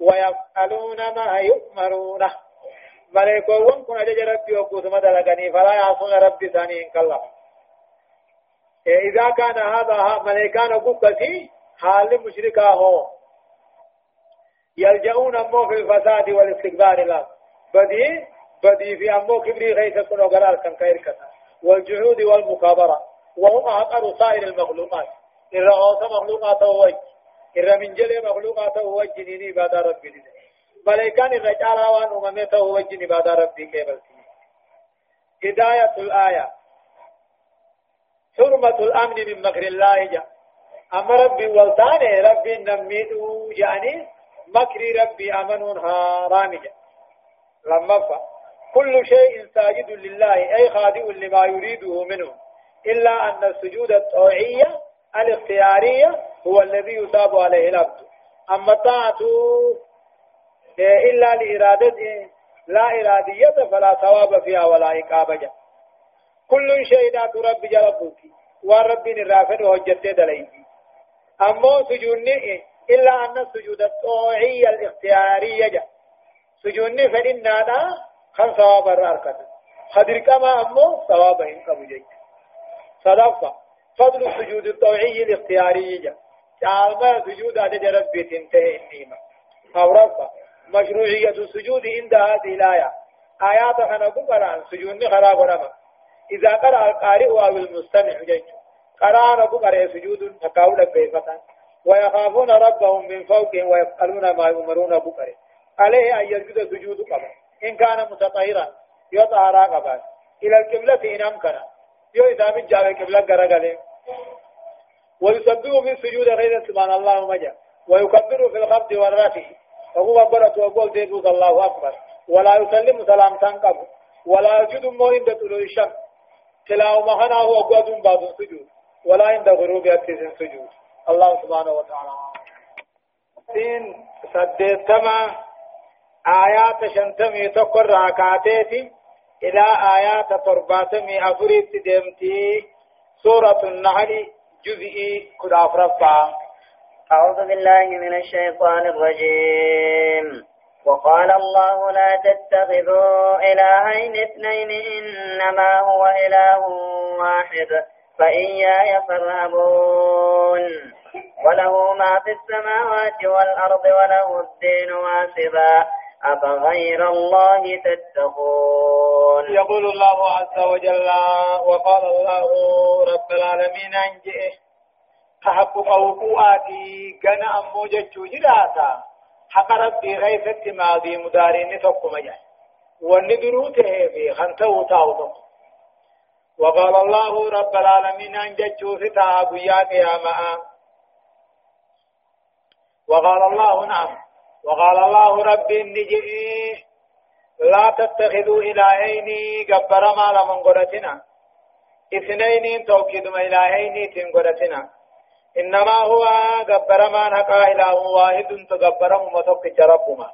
ويفعلون ما يؤمرون. ملائكة كن أجج ربي وقوت مدلقني فلا يعصون ربي ثاني إن كالله إذا كان هذا ملائكان قبتي حال مشركا هو. يلجؤون أمو في الفساد والاستكبار له. بدي بدي في أمو كبري غيث كن وقرار كان كير والجحود والمكابرة. وهم أحقر سائر المخلوقات. الرئوس مخلوقات وجه الر من جل مخلوقات وجه نيني بعد ربي دي. ملائكان الرجال وان أممته وجه بعد ربي كيبل هداية الآية. حرمة الأمن من مكر الله جاء أما ربي والتاني ربي نميدو يعني مكر ربي أمنون حرام جاء لما فا. كل شيء ساجد لله أي خادع لما يريده منه. إلا أن السجود الطوعية الإختيارية هو الذي يصاب عليه العبد. أما طاعة إلا لإرادته لا إرادية فلا ثواب فيها ولا عقاب. كل شيء ذات رب جلبك ورب الرافد وجدت دليل أما سجوني إلا أن السجود الطوعية الإختيارية. جا سجوني فإن هذا خم ثواب الراركة خدر كما أمو ثوابهم كبجي صدفة فضل السجود الطوعي الاختياري تعالما سجود عدد ربي تنتهي النيمة. أو رفع مشروعية السجود عند هذه الآية. آيات خنقوا قرآن سجود خراب ونما إذا قرأ القارئ أو المستمع جيش. قرآن أبو قرأ سجود تقاول بيفتا ويخافون ربهم من فوقهم ويفعلون ما يؤمرون أبو قرأ عليه أن يسجد سجود قبل إن كان متطهرا يطهر قبل إلى القبلة إن أمكن. يو إذا من جاوه قبلة قرقله ويسبه في السجود غير سبحان الله مجا ويكبر في الخفض والرفع. وهو برة وقول ديبوز الله أكبر. ولا يسلم سلام تنقب. ولا يجد مو عند طلوع الشمس. تلاو مهنا هو قد بعض السجود. ولا عند غروب أتيز السجود. الله سبحانه وتعالى. سين سديتما آيات شنتمي تقر ركعتين إلى آيات ترباتمي أفريت دمتي. سورة النحل جزئي كداف رفع أعوذ بالله من الشيطان الرجيم. وقال الله لا تتخذوا إلهين اثنين إنما هو إله واحد فإياي فارهبون. وله ما في السماوات والأرض وله الدين واسبا أفغير الله تتقون؟ يقول الله عز وجل وقال الله رب العالمين أنجئه. تحقق وقوعاتي كان أمو جتشو جراتا حق ربي غيثت ماضي مدارين تقوم جاي. والندروته في خنته تاوتم. وقال الله رب العالمين أنجتشو قياك يا ماء وقال الله نعم. وقال الله ربي النجئ لا تتخذوا إلهين قبر ما لمن قدتنا إثنين توكيد ما إلهين تنقدتنا إنما هو قبر ما نقا إله واحد تقبر متوك ربما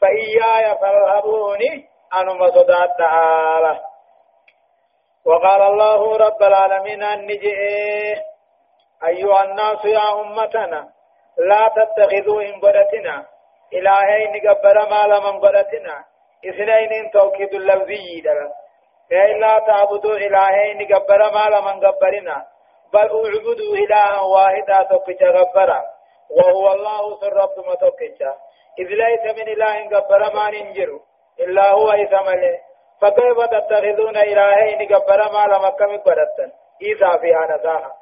فإياي فارهبوني أنا مصدات تعالى. وقال الله رب العالمين النجئ أيها الناس يا أمتنا لا تتخذوا إن قدتنا إلهين قبر ما لمن قدتنا إثنين توكيد اللفظي دل لا تعبدوا إلهين قبر ما لمن قبرنا بل أعبدوا إلها واحدا توكيد قبر وهو الله سر رب متوكيد إذ ليس من إله قبر ما ننجر. إلا هو إثمله فكيف تتخذون إلهين قبر ما لم كم قدتن إذا فيها نزاها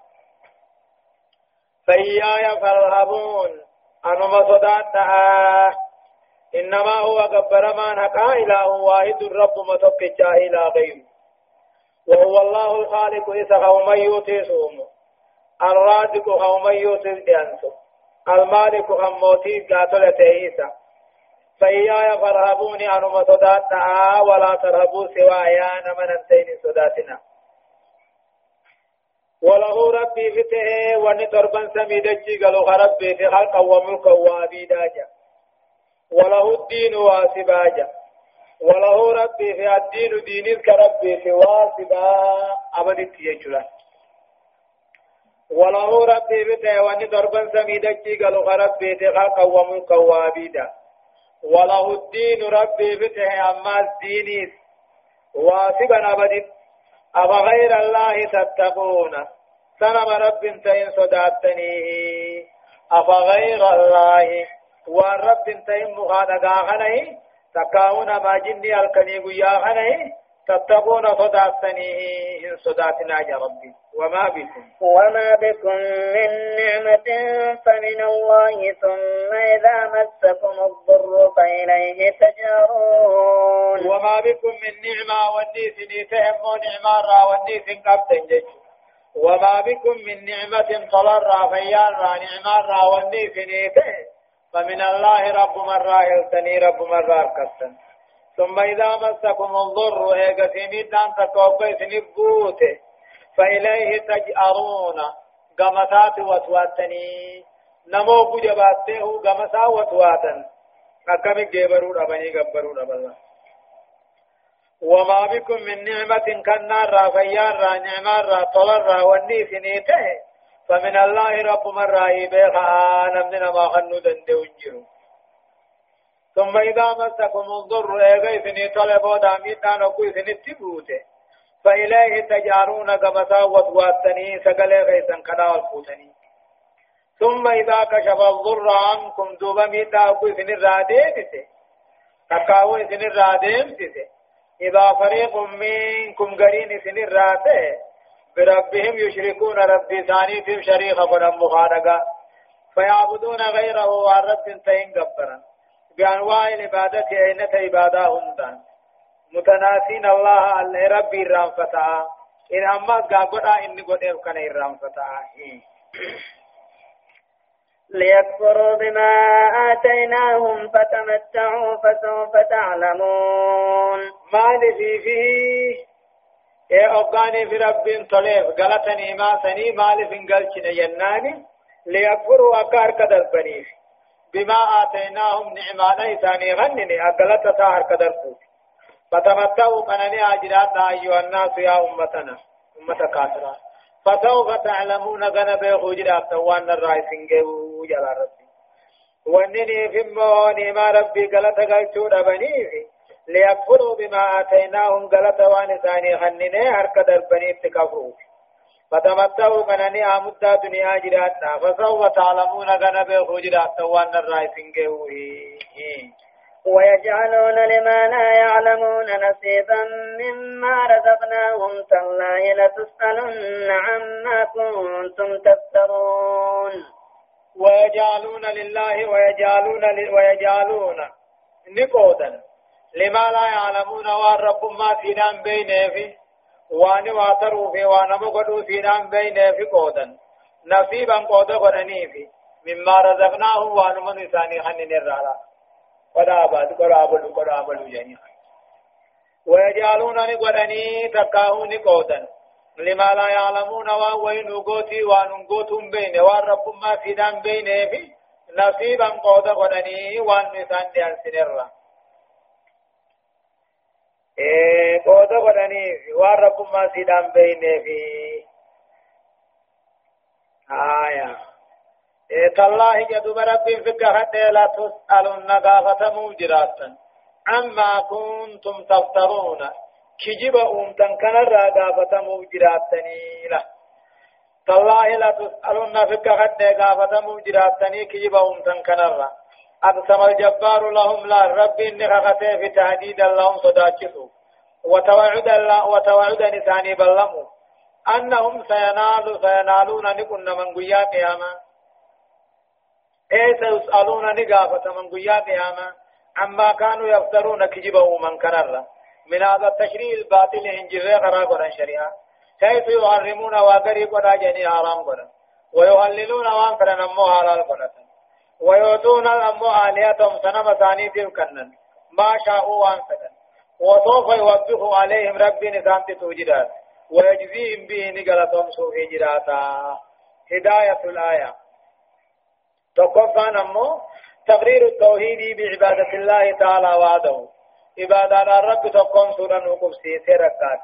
فإياي فارهبون. أنما صداتها إنما هو قبر ما نقا إله واحد الرب متوكجا إلى غيره. وهو الله الخالق إذا قوم يوتيسهم الرازق قوم يوتيسهم المالك هموتي قاتل تيسا فإياي فارهبوني أنما صداتنا ولا ترهبوا سوايا من انتين صداتنا وله ربي فته وني تربن سميدجي قالوا ربي في خلق وملك وعبيدا جا وله الدين واسباجا وله ربي في الدين دينك ربي في واسبا أبدت يجلا وله ربي فته وني تربن سميدجي قالوا ربي في خلق وملك وعبيدا وله الدين ربي فته أما الدين واسبا أبدت أفغير الله تتقون؟ سنم رب تين صداتني أفغير الله والرب تين مخانقا خنه تكاون ما جني الكني قيا خنه تتقون صداتني إن صداتنا يا ربي. وما بكم. وما بكم من نعمة فمن الله ثم إذا مسكم الضر فإليه تجارون. وما بكم من نعمة والنيس نيتهم ونعمة را والنيس جيش. وما بكم من نعمة طلر فيان را نعمة را والنيس فمن الله رب مرة يلتني رب مرة كسن ثم إذا مسكم الضر إيقا سميدان تكوبي سنبوته فإليه تجأرون. قمتات وتواتني. نمو بجباته قمتا وتواتا أكمل جيبرون أبني قبرون أبلا وما بكم من نعمة كالنار فيان را نعمار طلر والنيس نيته. فمن الله رب من رأي بيخا نمنا ما خنو دندو انجرو ثم إذا مسكم الضر إيغيثني طلبوا داميتان وكويثني تبوته فإليه تجارون قمتا وطواتني سقل غيثا كدا والفوتني. ثم إذا كشف الضر عنكم دوبا ميتا وكويثني الرادين تكاوي سن الرادين إذا فريق منكم قرين سن الراتي بربهم يشركون ربي ثاني في شريخ قدم مخانقا فيعبدون غيره والرب تين قبرا. بأنواع العبادة أين عبادة هندان متناسين الله اللي ربي الرام فتاة إن أما قاقودا إني قد كان الرام فتاة ليكفروا بما آتيناهم فتمتعوا فسوف تعلمون. ما نفي فيه؟ إيه أبقاني في رب طليف. غلطني ما سني مالف انقلشن يناني؟ ليكفروا أكار كدر بنيف. بما آتيناهم نعمانا إساني غنني أقلت تاهر كدر فوت فتمتعوا قنني أجرات أيها الناس يا أمتنا أمة كافرة. فسوف تعلمون غنى بيخوجرات وان الرئيسين جيبوا جلال ربي. ونني في موني ما ربي قلت قلتو ربني ليكفروا بما آتيناهم قلت وان ثاني خنني هرك دربني اتكفروا. فتمتعوا غنني آمدا دنيا جراتنا فسوف تعلمون بيخوجرات وان الرئيسين جيبوا ويجعلون لما لا يعلمون نصيبا مما رزقناهم تالله لتسألن عما كنتم تفترون ويجعلون لله ويجعلون ويجعلون نقودا لما لا يعلمون وان رب ما سيدان بينه في وان واتروا في وان مقدوا سيدان بينه في قودا نصيبا قودا قدني في مما رزقناهم وانمن ثاني خنن الرعلا قد آباد قد آبلوا قد آبلوا جميعا ويجعلون نقرني تكاهو نقودا لما لا يعلمون وين قوتي وان قوتهم بين وان ما في دان بين في نصيبا قودا قدني وان نسان ديان سنرا قدني وان رب ما في دان بين في. آية. إيه تالله جدوب ربي فكرة لا تسألن غافة موجراتا عما كنتم تفترون. كجب أمتن كان الرقافة موجراتني له تالله لا تسألون فك خد قافة موجراتني كجب أمتن كان أقسم الجبار لهم لا رب إنك في تهديد لهم صداكسوا وتوعد الله وتوعد نساني بلموا أنهم سينالوا سينالون نكون من قيا قياما. إيه سيسألون نقافة من قيا قياما. عما كانوا يفترون كجبه من كنر. من هذا التشريع الباطل هنجر غرا قران شريعة. كيف يحرمون وقري قرا جني حرام ويهللون وان فرن أمو حلال قرا ويؤتون الامو آلياتهم سنم ثاني ما شاءوا وان سكن وسوف يوبخ عليهم ربي نظام توجدات. ويجزيهم به نقلتهم سوء جراتا هداية الآية. تقفان أمو تقرير التوحيد بعبادة الله تعالى وحده. عبادة الرب تقوم سورة وقف سيركات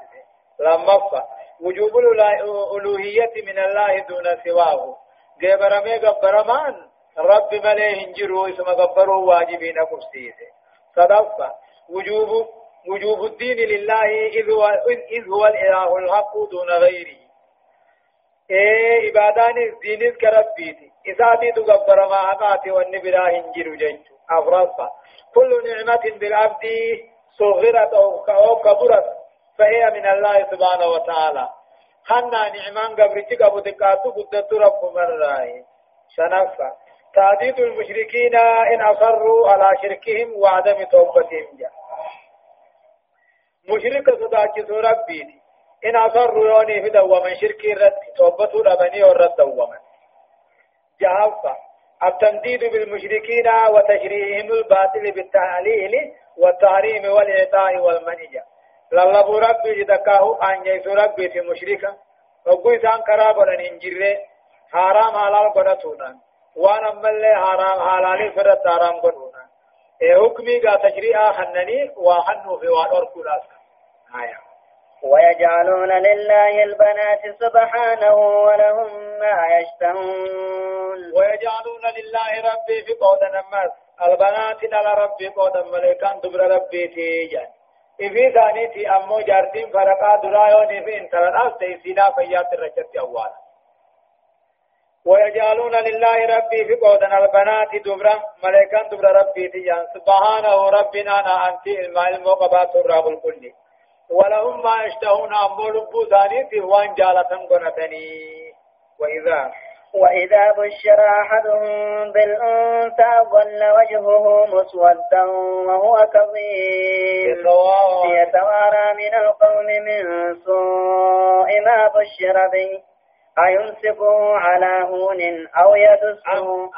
لما وجوب الألوهية من الله دون سواه. جبر مي غبرمان رب مليه انجرو اسم غبرو واجبين قفسيس صدفة وجوب وجوب الدين لله إذ هو, إذ هو الإله الحق دون غيره. إيه عبادان الدين كربيتي إساتي تقبر ما أقاتي والنبرا هنجر جيت أفرصا كل نعمة بالعبد صغرت أو كبرت فهي من الله سبحانه وتعالى. خنا نعمان قبرتك أبو تكاتو قدت رب مرة شنفا تعديد المشركين إن أصروا على شركهم وعدم توبتهم جاء. مشرك صداك ربي إن أصروا يوني في دوما شركي رد توبتوا لبني ورد دوما. جهافة التنديد بالمشركين وتشريعهم الباطل بالتعليل والتحريم والإعطاء والمنجة لالبو ربي جدكاه أن يسو ربي في مشركة. وقوي سان كرابنا ننجره حرام حلال قدتونا. وأنا ملي حرام حلالي فرد حرام إيه حكمي قا تشريعا خنني وحنو في وادور كولاس آية ويجعلون لله البنات سبحانه ولهم ما يشتهون ويجعلون لله ربي في قود النماس البنات على ربي قود ملكان دبر ربي تيجان إفي ثانيتي أمو جارتين فرقا درايون في انترناس تيسينا فيات الرجت أولا ويجعلون لله ربي في قود البنات دبر ملكان دبر ربي تيجان سبحانه ربنا أنا أنت المقبات الراب الكلي ولهم ما يشتهون أمو لبو ثانيتي وان جالة قنتني. وإذا؟ وإذا بشر أحدهم بالأنثى ظل وجهه مسودا وهو كظيم. يتوارى من القوم من سوء ما بشر به. أيمسكه على هون أو يدسه؟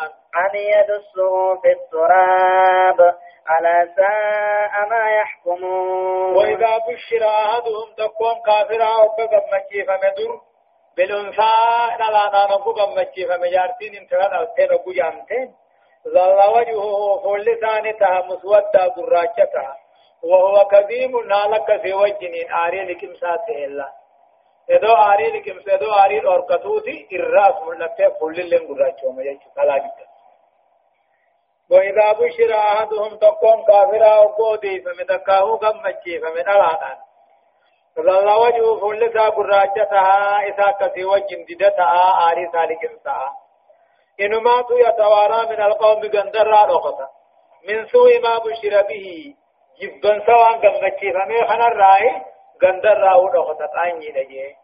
أم يدسه في التراب؟ على ساء ما يحكمون؟ وإذا بشر أحدهم تكون كافرا أو كقب فمدر بالأنثى نلا نقو قمتشي فمجارتين انتقال ألتين أقو جامتين ظل وجهه فول ثاني مسودة قراجتها وهو كذيم نالك في وجنين آري لكم ساته الله إذا آري لكم سيدو آري الأركتوتي الرأس ملكة فول لن قراجة مجيش فلا جدا. وإذا بشر أحدهم تقوم كافرا وقودي فمتكاه قمتشي فمن الآن ظل وجهه فلسا قراجتها إذا كسي وجه ددتها آري سالكنسها إنما تو يتوارى من القوم بقندر رخصة من سوء ما بشر به جبن سوان قمتشي فمي خنا الرأي قندر راو رخصة آني نجي.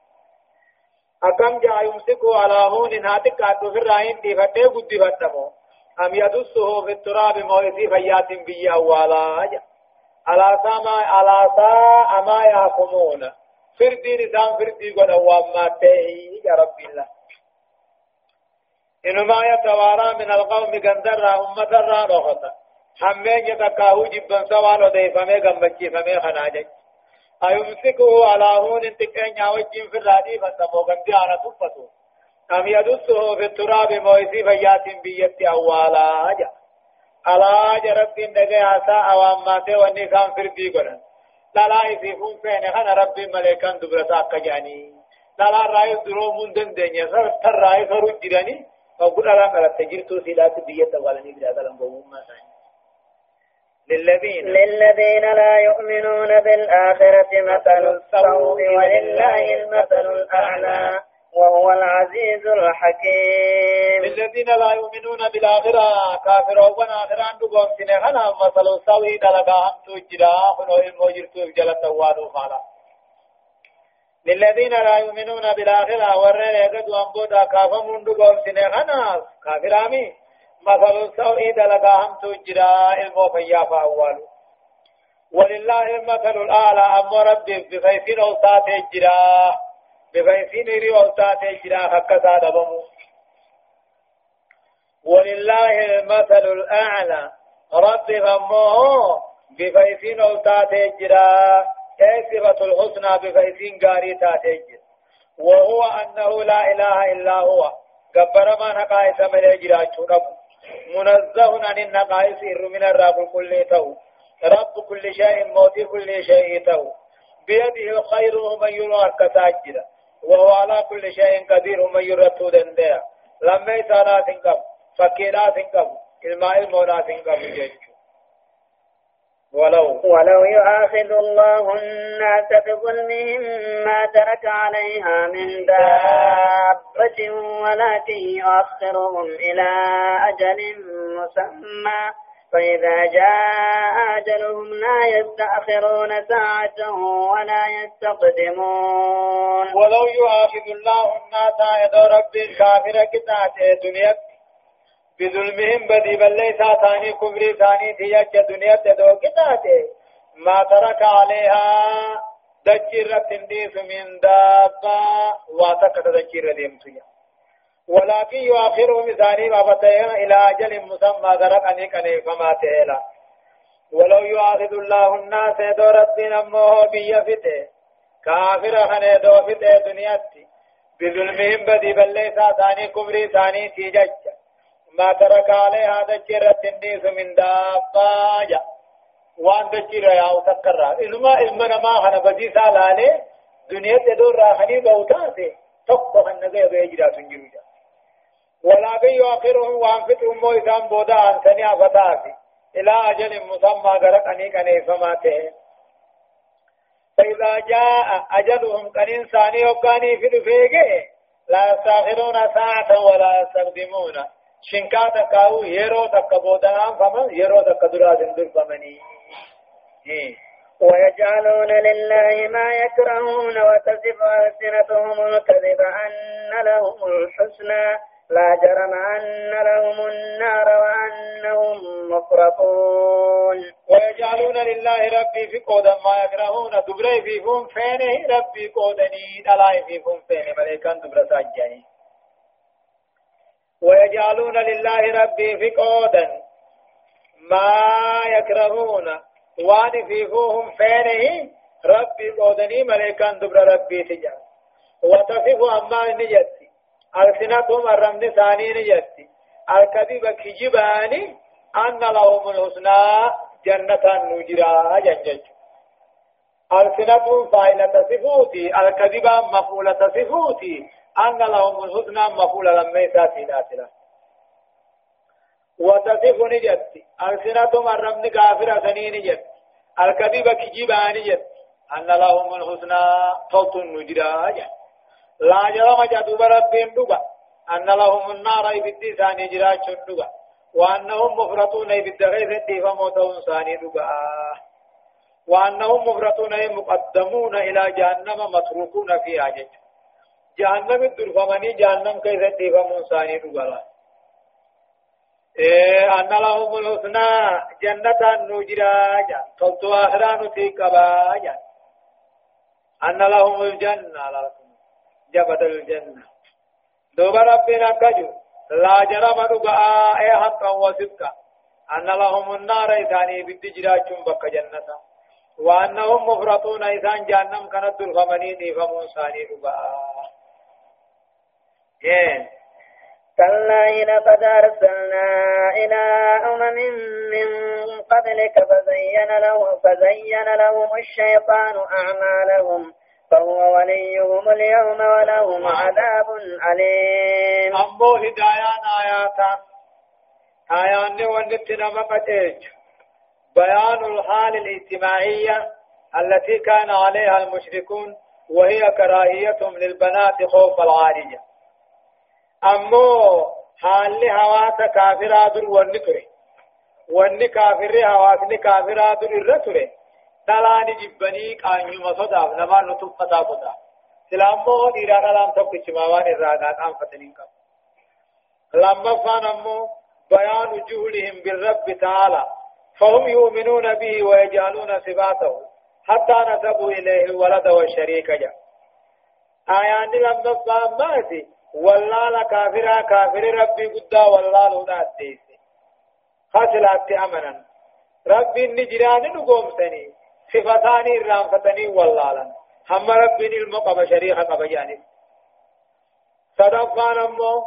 أكم جاء يمسكه على هون هاتك أتو في الرأيين دي فتي قد فتمو. أم يدسه في التراب مويسي فيات بي أولا على سما على ساء ما يحكمون. فردي نظام فردي قد أوام ما تهي يا رب الله. إنما يتوارى من القوم قندر أمة رخصة حمين يتكاهو جبا سوال وديفمي قمبكي فمي خناجك أيمسكه على هون انتكين يوجين في الرادي فانتمو قندي على تفتو أم يدسه في التراب مويسي فيات بيت أوالا جا ألا جرب نجي عسى أواماته والنسان في البيقرن لا يسيفون فين خنا ربي ملكان دبرتا كجاني لا رأي درو من دن دنيا سر تر رأي سرو جيراني. أو قد لا قال تجرتو سيلات بيت والني بلا كلام بوما للذين للذين لا يؤمنون بالآخرة مثل السوء ولله المثل الأعلى وهو العزيز الحكيم. الذين لا يؤمنون بالآخرة كافرون آخرة عندهم سنة مثل السوء دلقا هم تجرا خنو الموجر جلت وادو خالا للذين لا يؤمنون بالآخرة ورن يقد وانبودا كافم عندهم سنة كافرامي مثل السوء دلقا هم تجرا الموفيا فأولو ولله المثل الأعلى أم ربي بفيسين أوسات الجرا بفيسين ري أوسات الجرا هكذا دبمو ولله المثل الأعلى ربي فموه بفيسين أوسات الجرا صفة الحسنى بفيسين قاري تاتجر وهو أنه لا إله إلا هو قبر ما نقائس من الجراج رب منزه عن النقائص من الرب كل تو رب كل شيء موت كل شيء تو بيده الخير من يرى كتاجر وهو على كل شيء قدير من يرتو دنديا لما يسانا تنقب فكيرا تنقب الماء المولا تنقب جيجو ولو. ولو يؤاخذ الله الناس بظلمهم ما ترك عليها من دابة ولكن يؤخرهم إلى أجل مسمى. فإذا جاء أجلهم لا يستأخرون ساعة ولا يستقدمون. ولو يؤاخذ الله الناس يد رب الكافر كتات دنيا بظلمهم بدي بل ليس ثاني كبري ثاني تيجا دنيا تدو كتاته ما ترك عليها دجر تنديس من دابا واتك تذكر ديمتيا ولكن يؤخرهم ثاني بابتين إلى أجل مسمى ذرق أنيك فما تهلا ولو يؤاخذ الله الناس دو ربنا أمه بيفته كافر خنه دو فته دنياتي. بظلمهم بدي بل ليس ثاني كبري ثاني تيجا ما ترك عليها دجرة النيس من دابا وان دجرة يا وتكرر إنما إلمنا ما خنا بدي سالالي دنيا تدور راحني بوتاتي. تقف النجاة بيجرا تنجوجا ولكن يؤخرهم وانفتهم مويسان بودا عن سنيا فتاتي. إلى أجل مسمى غرقني كني فماته فإذا جاء أجلهم كان إنساني وكاني في دفيقه لا يستأخرون ساعة ولا يستقدمون. تكبودان فما يرو تكدرا دندر فمني ويجعلون لله ما يكرهون وتصف ألسنتهم الكذب أن لهم الحسنى. لا جرم أن لهم النار وأنهم مفرطون. ويجعلون لله ربي في قودا ما يكرهون. دبري في فون فينه. ربي قودني دلاي في فون فينه. مليكان دبر ساجاني ويجعلون لله ربي في قودا ما يكرهون. وان في فوهم فينه ربي قودني مليكان دبر ربي تجاه. وتصف أما نجتي ألسنتهم الرمن ثاني نجتي الكذب كجباني. أن لهم الحسنى جنة نجرا جنجج. ألسنتهم فاعلة صفوتي الكذب مفعولة صفوتي أن لهم الحسنى مفعولة لما يساتي ناسلة وتصف نجتي ألسنتهم الرمن كافرة نجت الكذب كجباني جت أن لهم الحسنى صوت نجرا جنجج لا جرم جدوب ربهم دبا أن لهم النار يبدي ثاني جراج دبا وأنهم مفرطون يبدي غيث فموتهم ثاني دبا وأنهم مفرطون مقدمون إلى جهنم متروكون فيها جج. جهنم الدرفمني جهنم كيف فمون ثاني دبا إيه أن لهم الحسنى جنة نجراجا قلت آخران تيكبا أن لهم الجنة على جبت الجنة دوب ربنا كجو لا جرم دقاء اي حقا وصدقا أن لهم النار إذاني بالدجراج بك جنة وأنهم مفرطون إذان جهنم كانت الغمنين فمون ثاني كلا لقد أرسلنا إلى أمم من قبلك فزين لهم فزين لهم الشيطان أعمالهم. فهو وليهم اليوم ولهم عذاب أليم. أمو هدايان آياتا. آيان ونتنا مقتج بيان الحال الاجتماعية التي كان عليها المشركون وهي كراهيتهم للبنات خوف العارية. أمو حال هواس كافرات والنكره wanni kaafirri hawaasni kaafiraa dur irra ture dhalaani jibbanii qaanyuma sodaaf namaan nu tuffataa qotaa silaammoo dhiiraa dhalaan tokkichimaa waan irraa qaanfatanii qabu lammaffaan ammoo بيان جهلهم بالرب تعالى فهم يؤمنون به ويجعلون صفاته حتى نسبوا إليه الولد والشريك جاء آيان لما فهماتي والله كافرا كافر ربي قدا والله لولا الديس خاسلات أمنا. ربي نجران نقوم سني صفتاني الرانفتني والله هم ربي المقب شريخ قبجاني صدفان أمو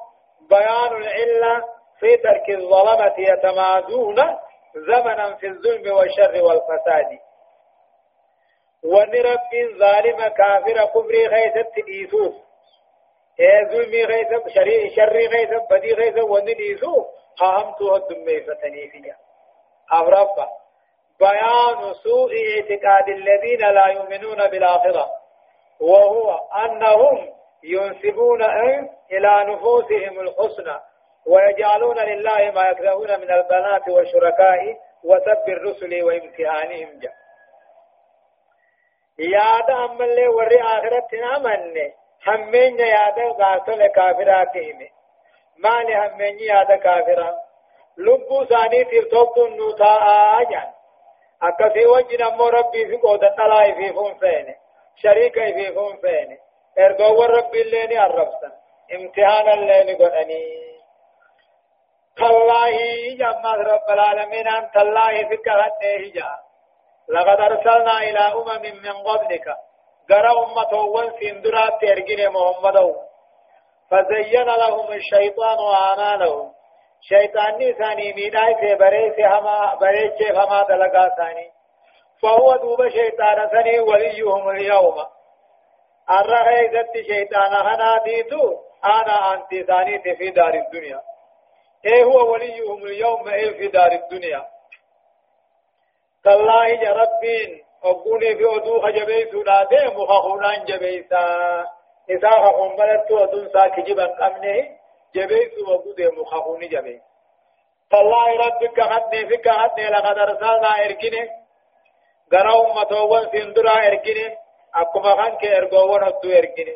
بيان العلة في ترك الظلمة يتمادون زمنا في الظلم والشر والفساد. ونرب ظالم كافر كفر خيست إيسوس ظلمي خيست شر شر خيست بدي خيست ونريسوس فهمتها الدميفتني فيها أغرب بيان سوء اعتقاد الذين لا يؤمنون بالآخرة وهو أنهم ينسبون إلى نفوسهم الحسنى ويجعلون لله ما يكرهون من البنات والشركاء وسب الرسل وامتحانهم جاء ياد أما اللي وري آخرتنا من همين ياد غاسل كافراتهم مال همني يادا كافرا لبو ثاني ترتوبتون نوتا آجان أكسي وجنا مو ربي في قودة طلائي في فون فين شريكي في فون فين ارغو ربي الليني الربسن امتحان الليني قدني تالله جمع رب العالمين أن تالله فكرة هجا لقد أرسلنا إلى أمم من قبلك قرى أمة وانسين درات ترجين محمد فزين لهم الشيطان أعمالهم شيطان نساني ميناي في بريس هما بريس هما دلقا ثاني فهو دوب شيطان ثاني وليهم اليوم الرغي ذات شيطان هنا ديتو أنا أنت ثاني في دار الدنيا إيه هو وليهم اليوم إيه في دار الدنيا تالله يا ربين أقولي في أدوخ جبيسو لا ديمو خخونان جبيسا إذا هم بلدت ودون ساكجبا قمنه جبيت وقود مخافوني جبي فالله ربك حدني فك حدني لقد أرسلنا إركني غرا أمتوون سندرا إركني أكما خانك إرغوون هدو إركني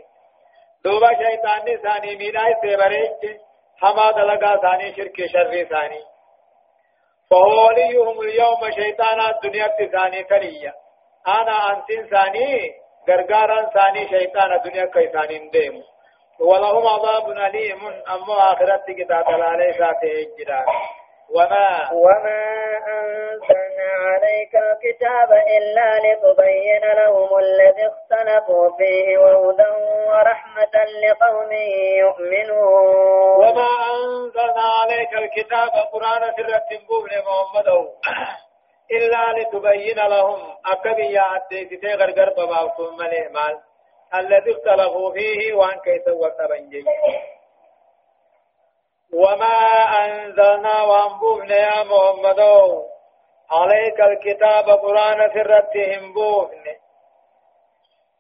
دوبا شيطاني ثاني ميناي سيبريج حما دلقا ثاني شرك شر ثاني فهو وليهم اليوم شيطانا الدنيا ثاني كريا أنا أنت ثاني غرغارا ثاني شيطان الدنيا كيسان ديم ولهم عذاب أليم أما آخرت كتاب عليه ذاته الجلال وما وما أنزلنا عليك الكتاب إلا لتبين لهم الذي اختلفوا فيه وهدى ورحمة لقوم يؤمنون. وما أنزلنا عليك الكتاب قرآن سرة لمحمد. إلا لتبين لهم أكبي يا عدي غرغر بباوتهم ملئ مال الذي اختلفوا فيه وان كيف وقتبنجي وما أنزلنا وانبوهنا يا محمد. عليك الكتاب قرآن سرتهم بوهن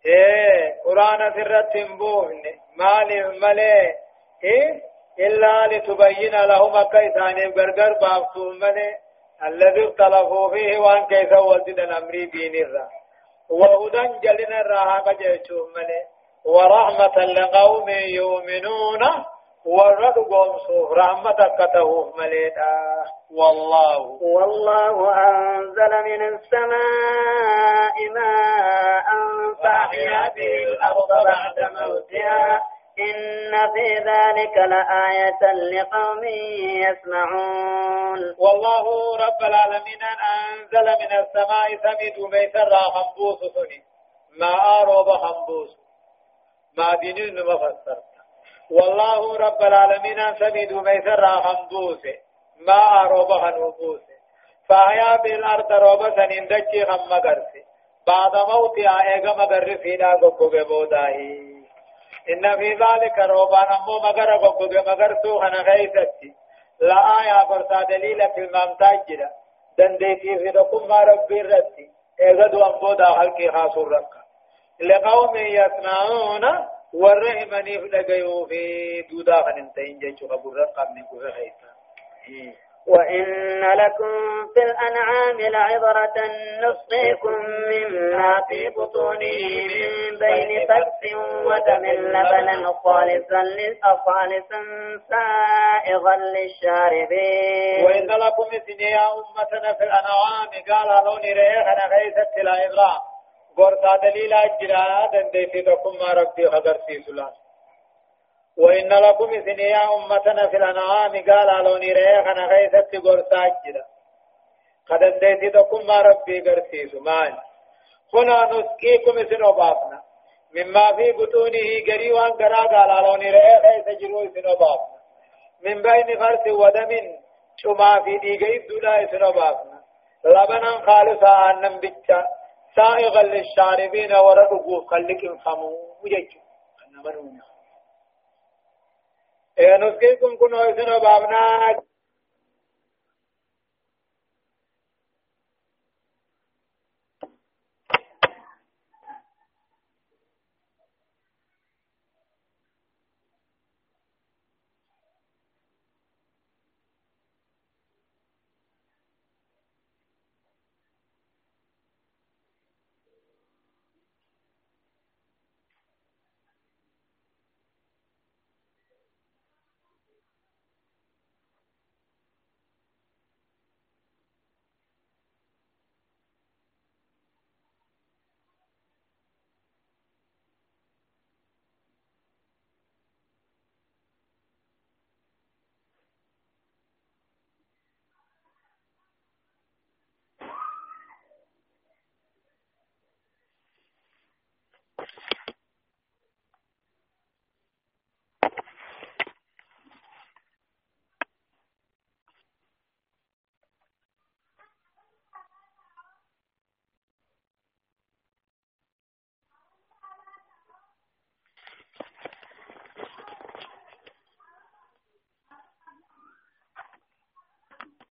إيه قرآن سرتهم بوهن مال ملئ إيه إلا لتبين لهم كيف غرغر بابتهم ملئ الذي اختلفوا فيه وان كيف وزد الأمر دين الرا. وهدى جلنا الراها قجيتهم ملي ورحمة لقوم يؤمنون. ورد قوم صوف رحمتك تهوه مليتا والله. والله أنزل من السماء ماء فأحيا به الأرض بعد موتها. إن في ذلك لآية لقوم يسمعون. والله رب العالمين أنزل من السماء سمد ميسر خنبوس سني. ما أروب خنبوس ما دين مفسر والله رب العالمين سمد ميسر خنبوس ما أروب خنبوس فأحيا بالأرض روبة سنندجي خم مغرسي بعد موتها إيغا مغرسي لا قبقب بوداهي إن في ذلك روبان أمو مغر قبض مغر سوخنا غيثتي لا آية برسا دليل في الممتاج دنديتي في دقم ما ربي رتي إغدو أمبو دا حلقي خاص ركا لقوم يسمعون ورحمني فلقيو في دودا خننتين جيشو خبر رقم من قفر خيثا وإن لكم في الأنعام لعبرة نسقيكم مما في بطونه من بين فرث ودم لبنا خالصا خالصا سائغا للشاربين. وإن لكم يا أمتنا في الأنعام قال لون ريحنا غيثت لا إغراء قرصا دليل أجراء دندي ما ربي خبر في سلام وإن لكم إذن يا أمتنا في الأنعام قال ألوني ريخنا غيثت قرصا جدا. قد انديت تكم ما ربي قرسيس مال. هنا نسقيكم إذن وبابنا مما في بطونه قريوان قرأ قال ألوني ريخ يسجروا إذن وبابنا من بين فرس ودم شما في ديقى إبدولا إذن وبابنا لبنا خالصا أنم بيتشا سائغا للشاربين ورقوا خلق خمو وجيجو أنما نونيا نسقيكم كنوا إذن بابنا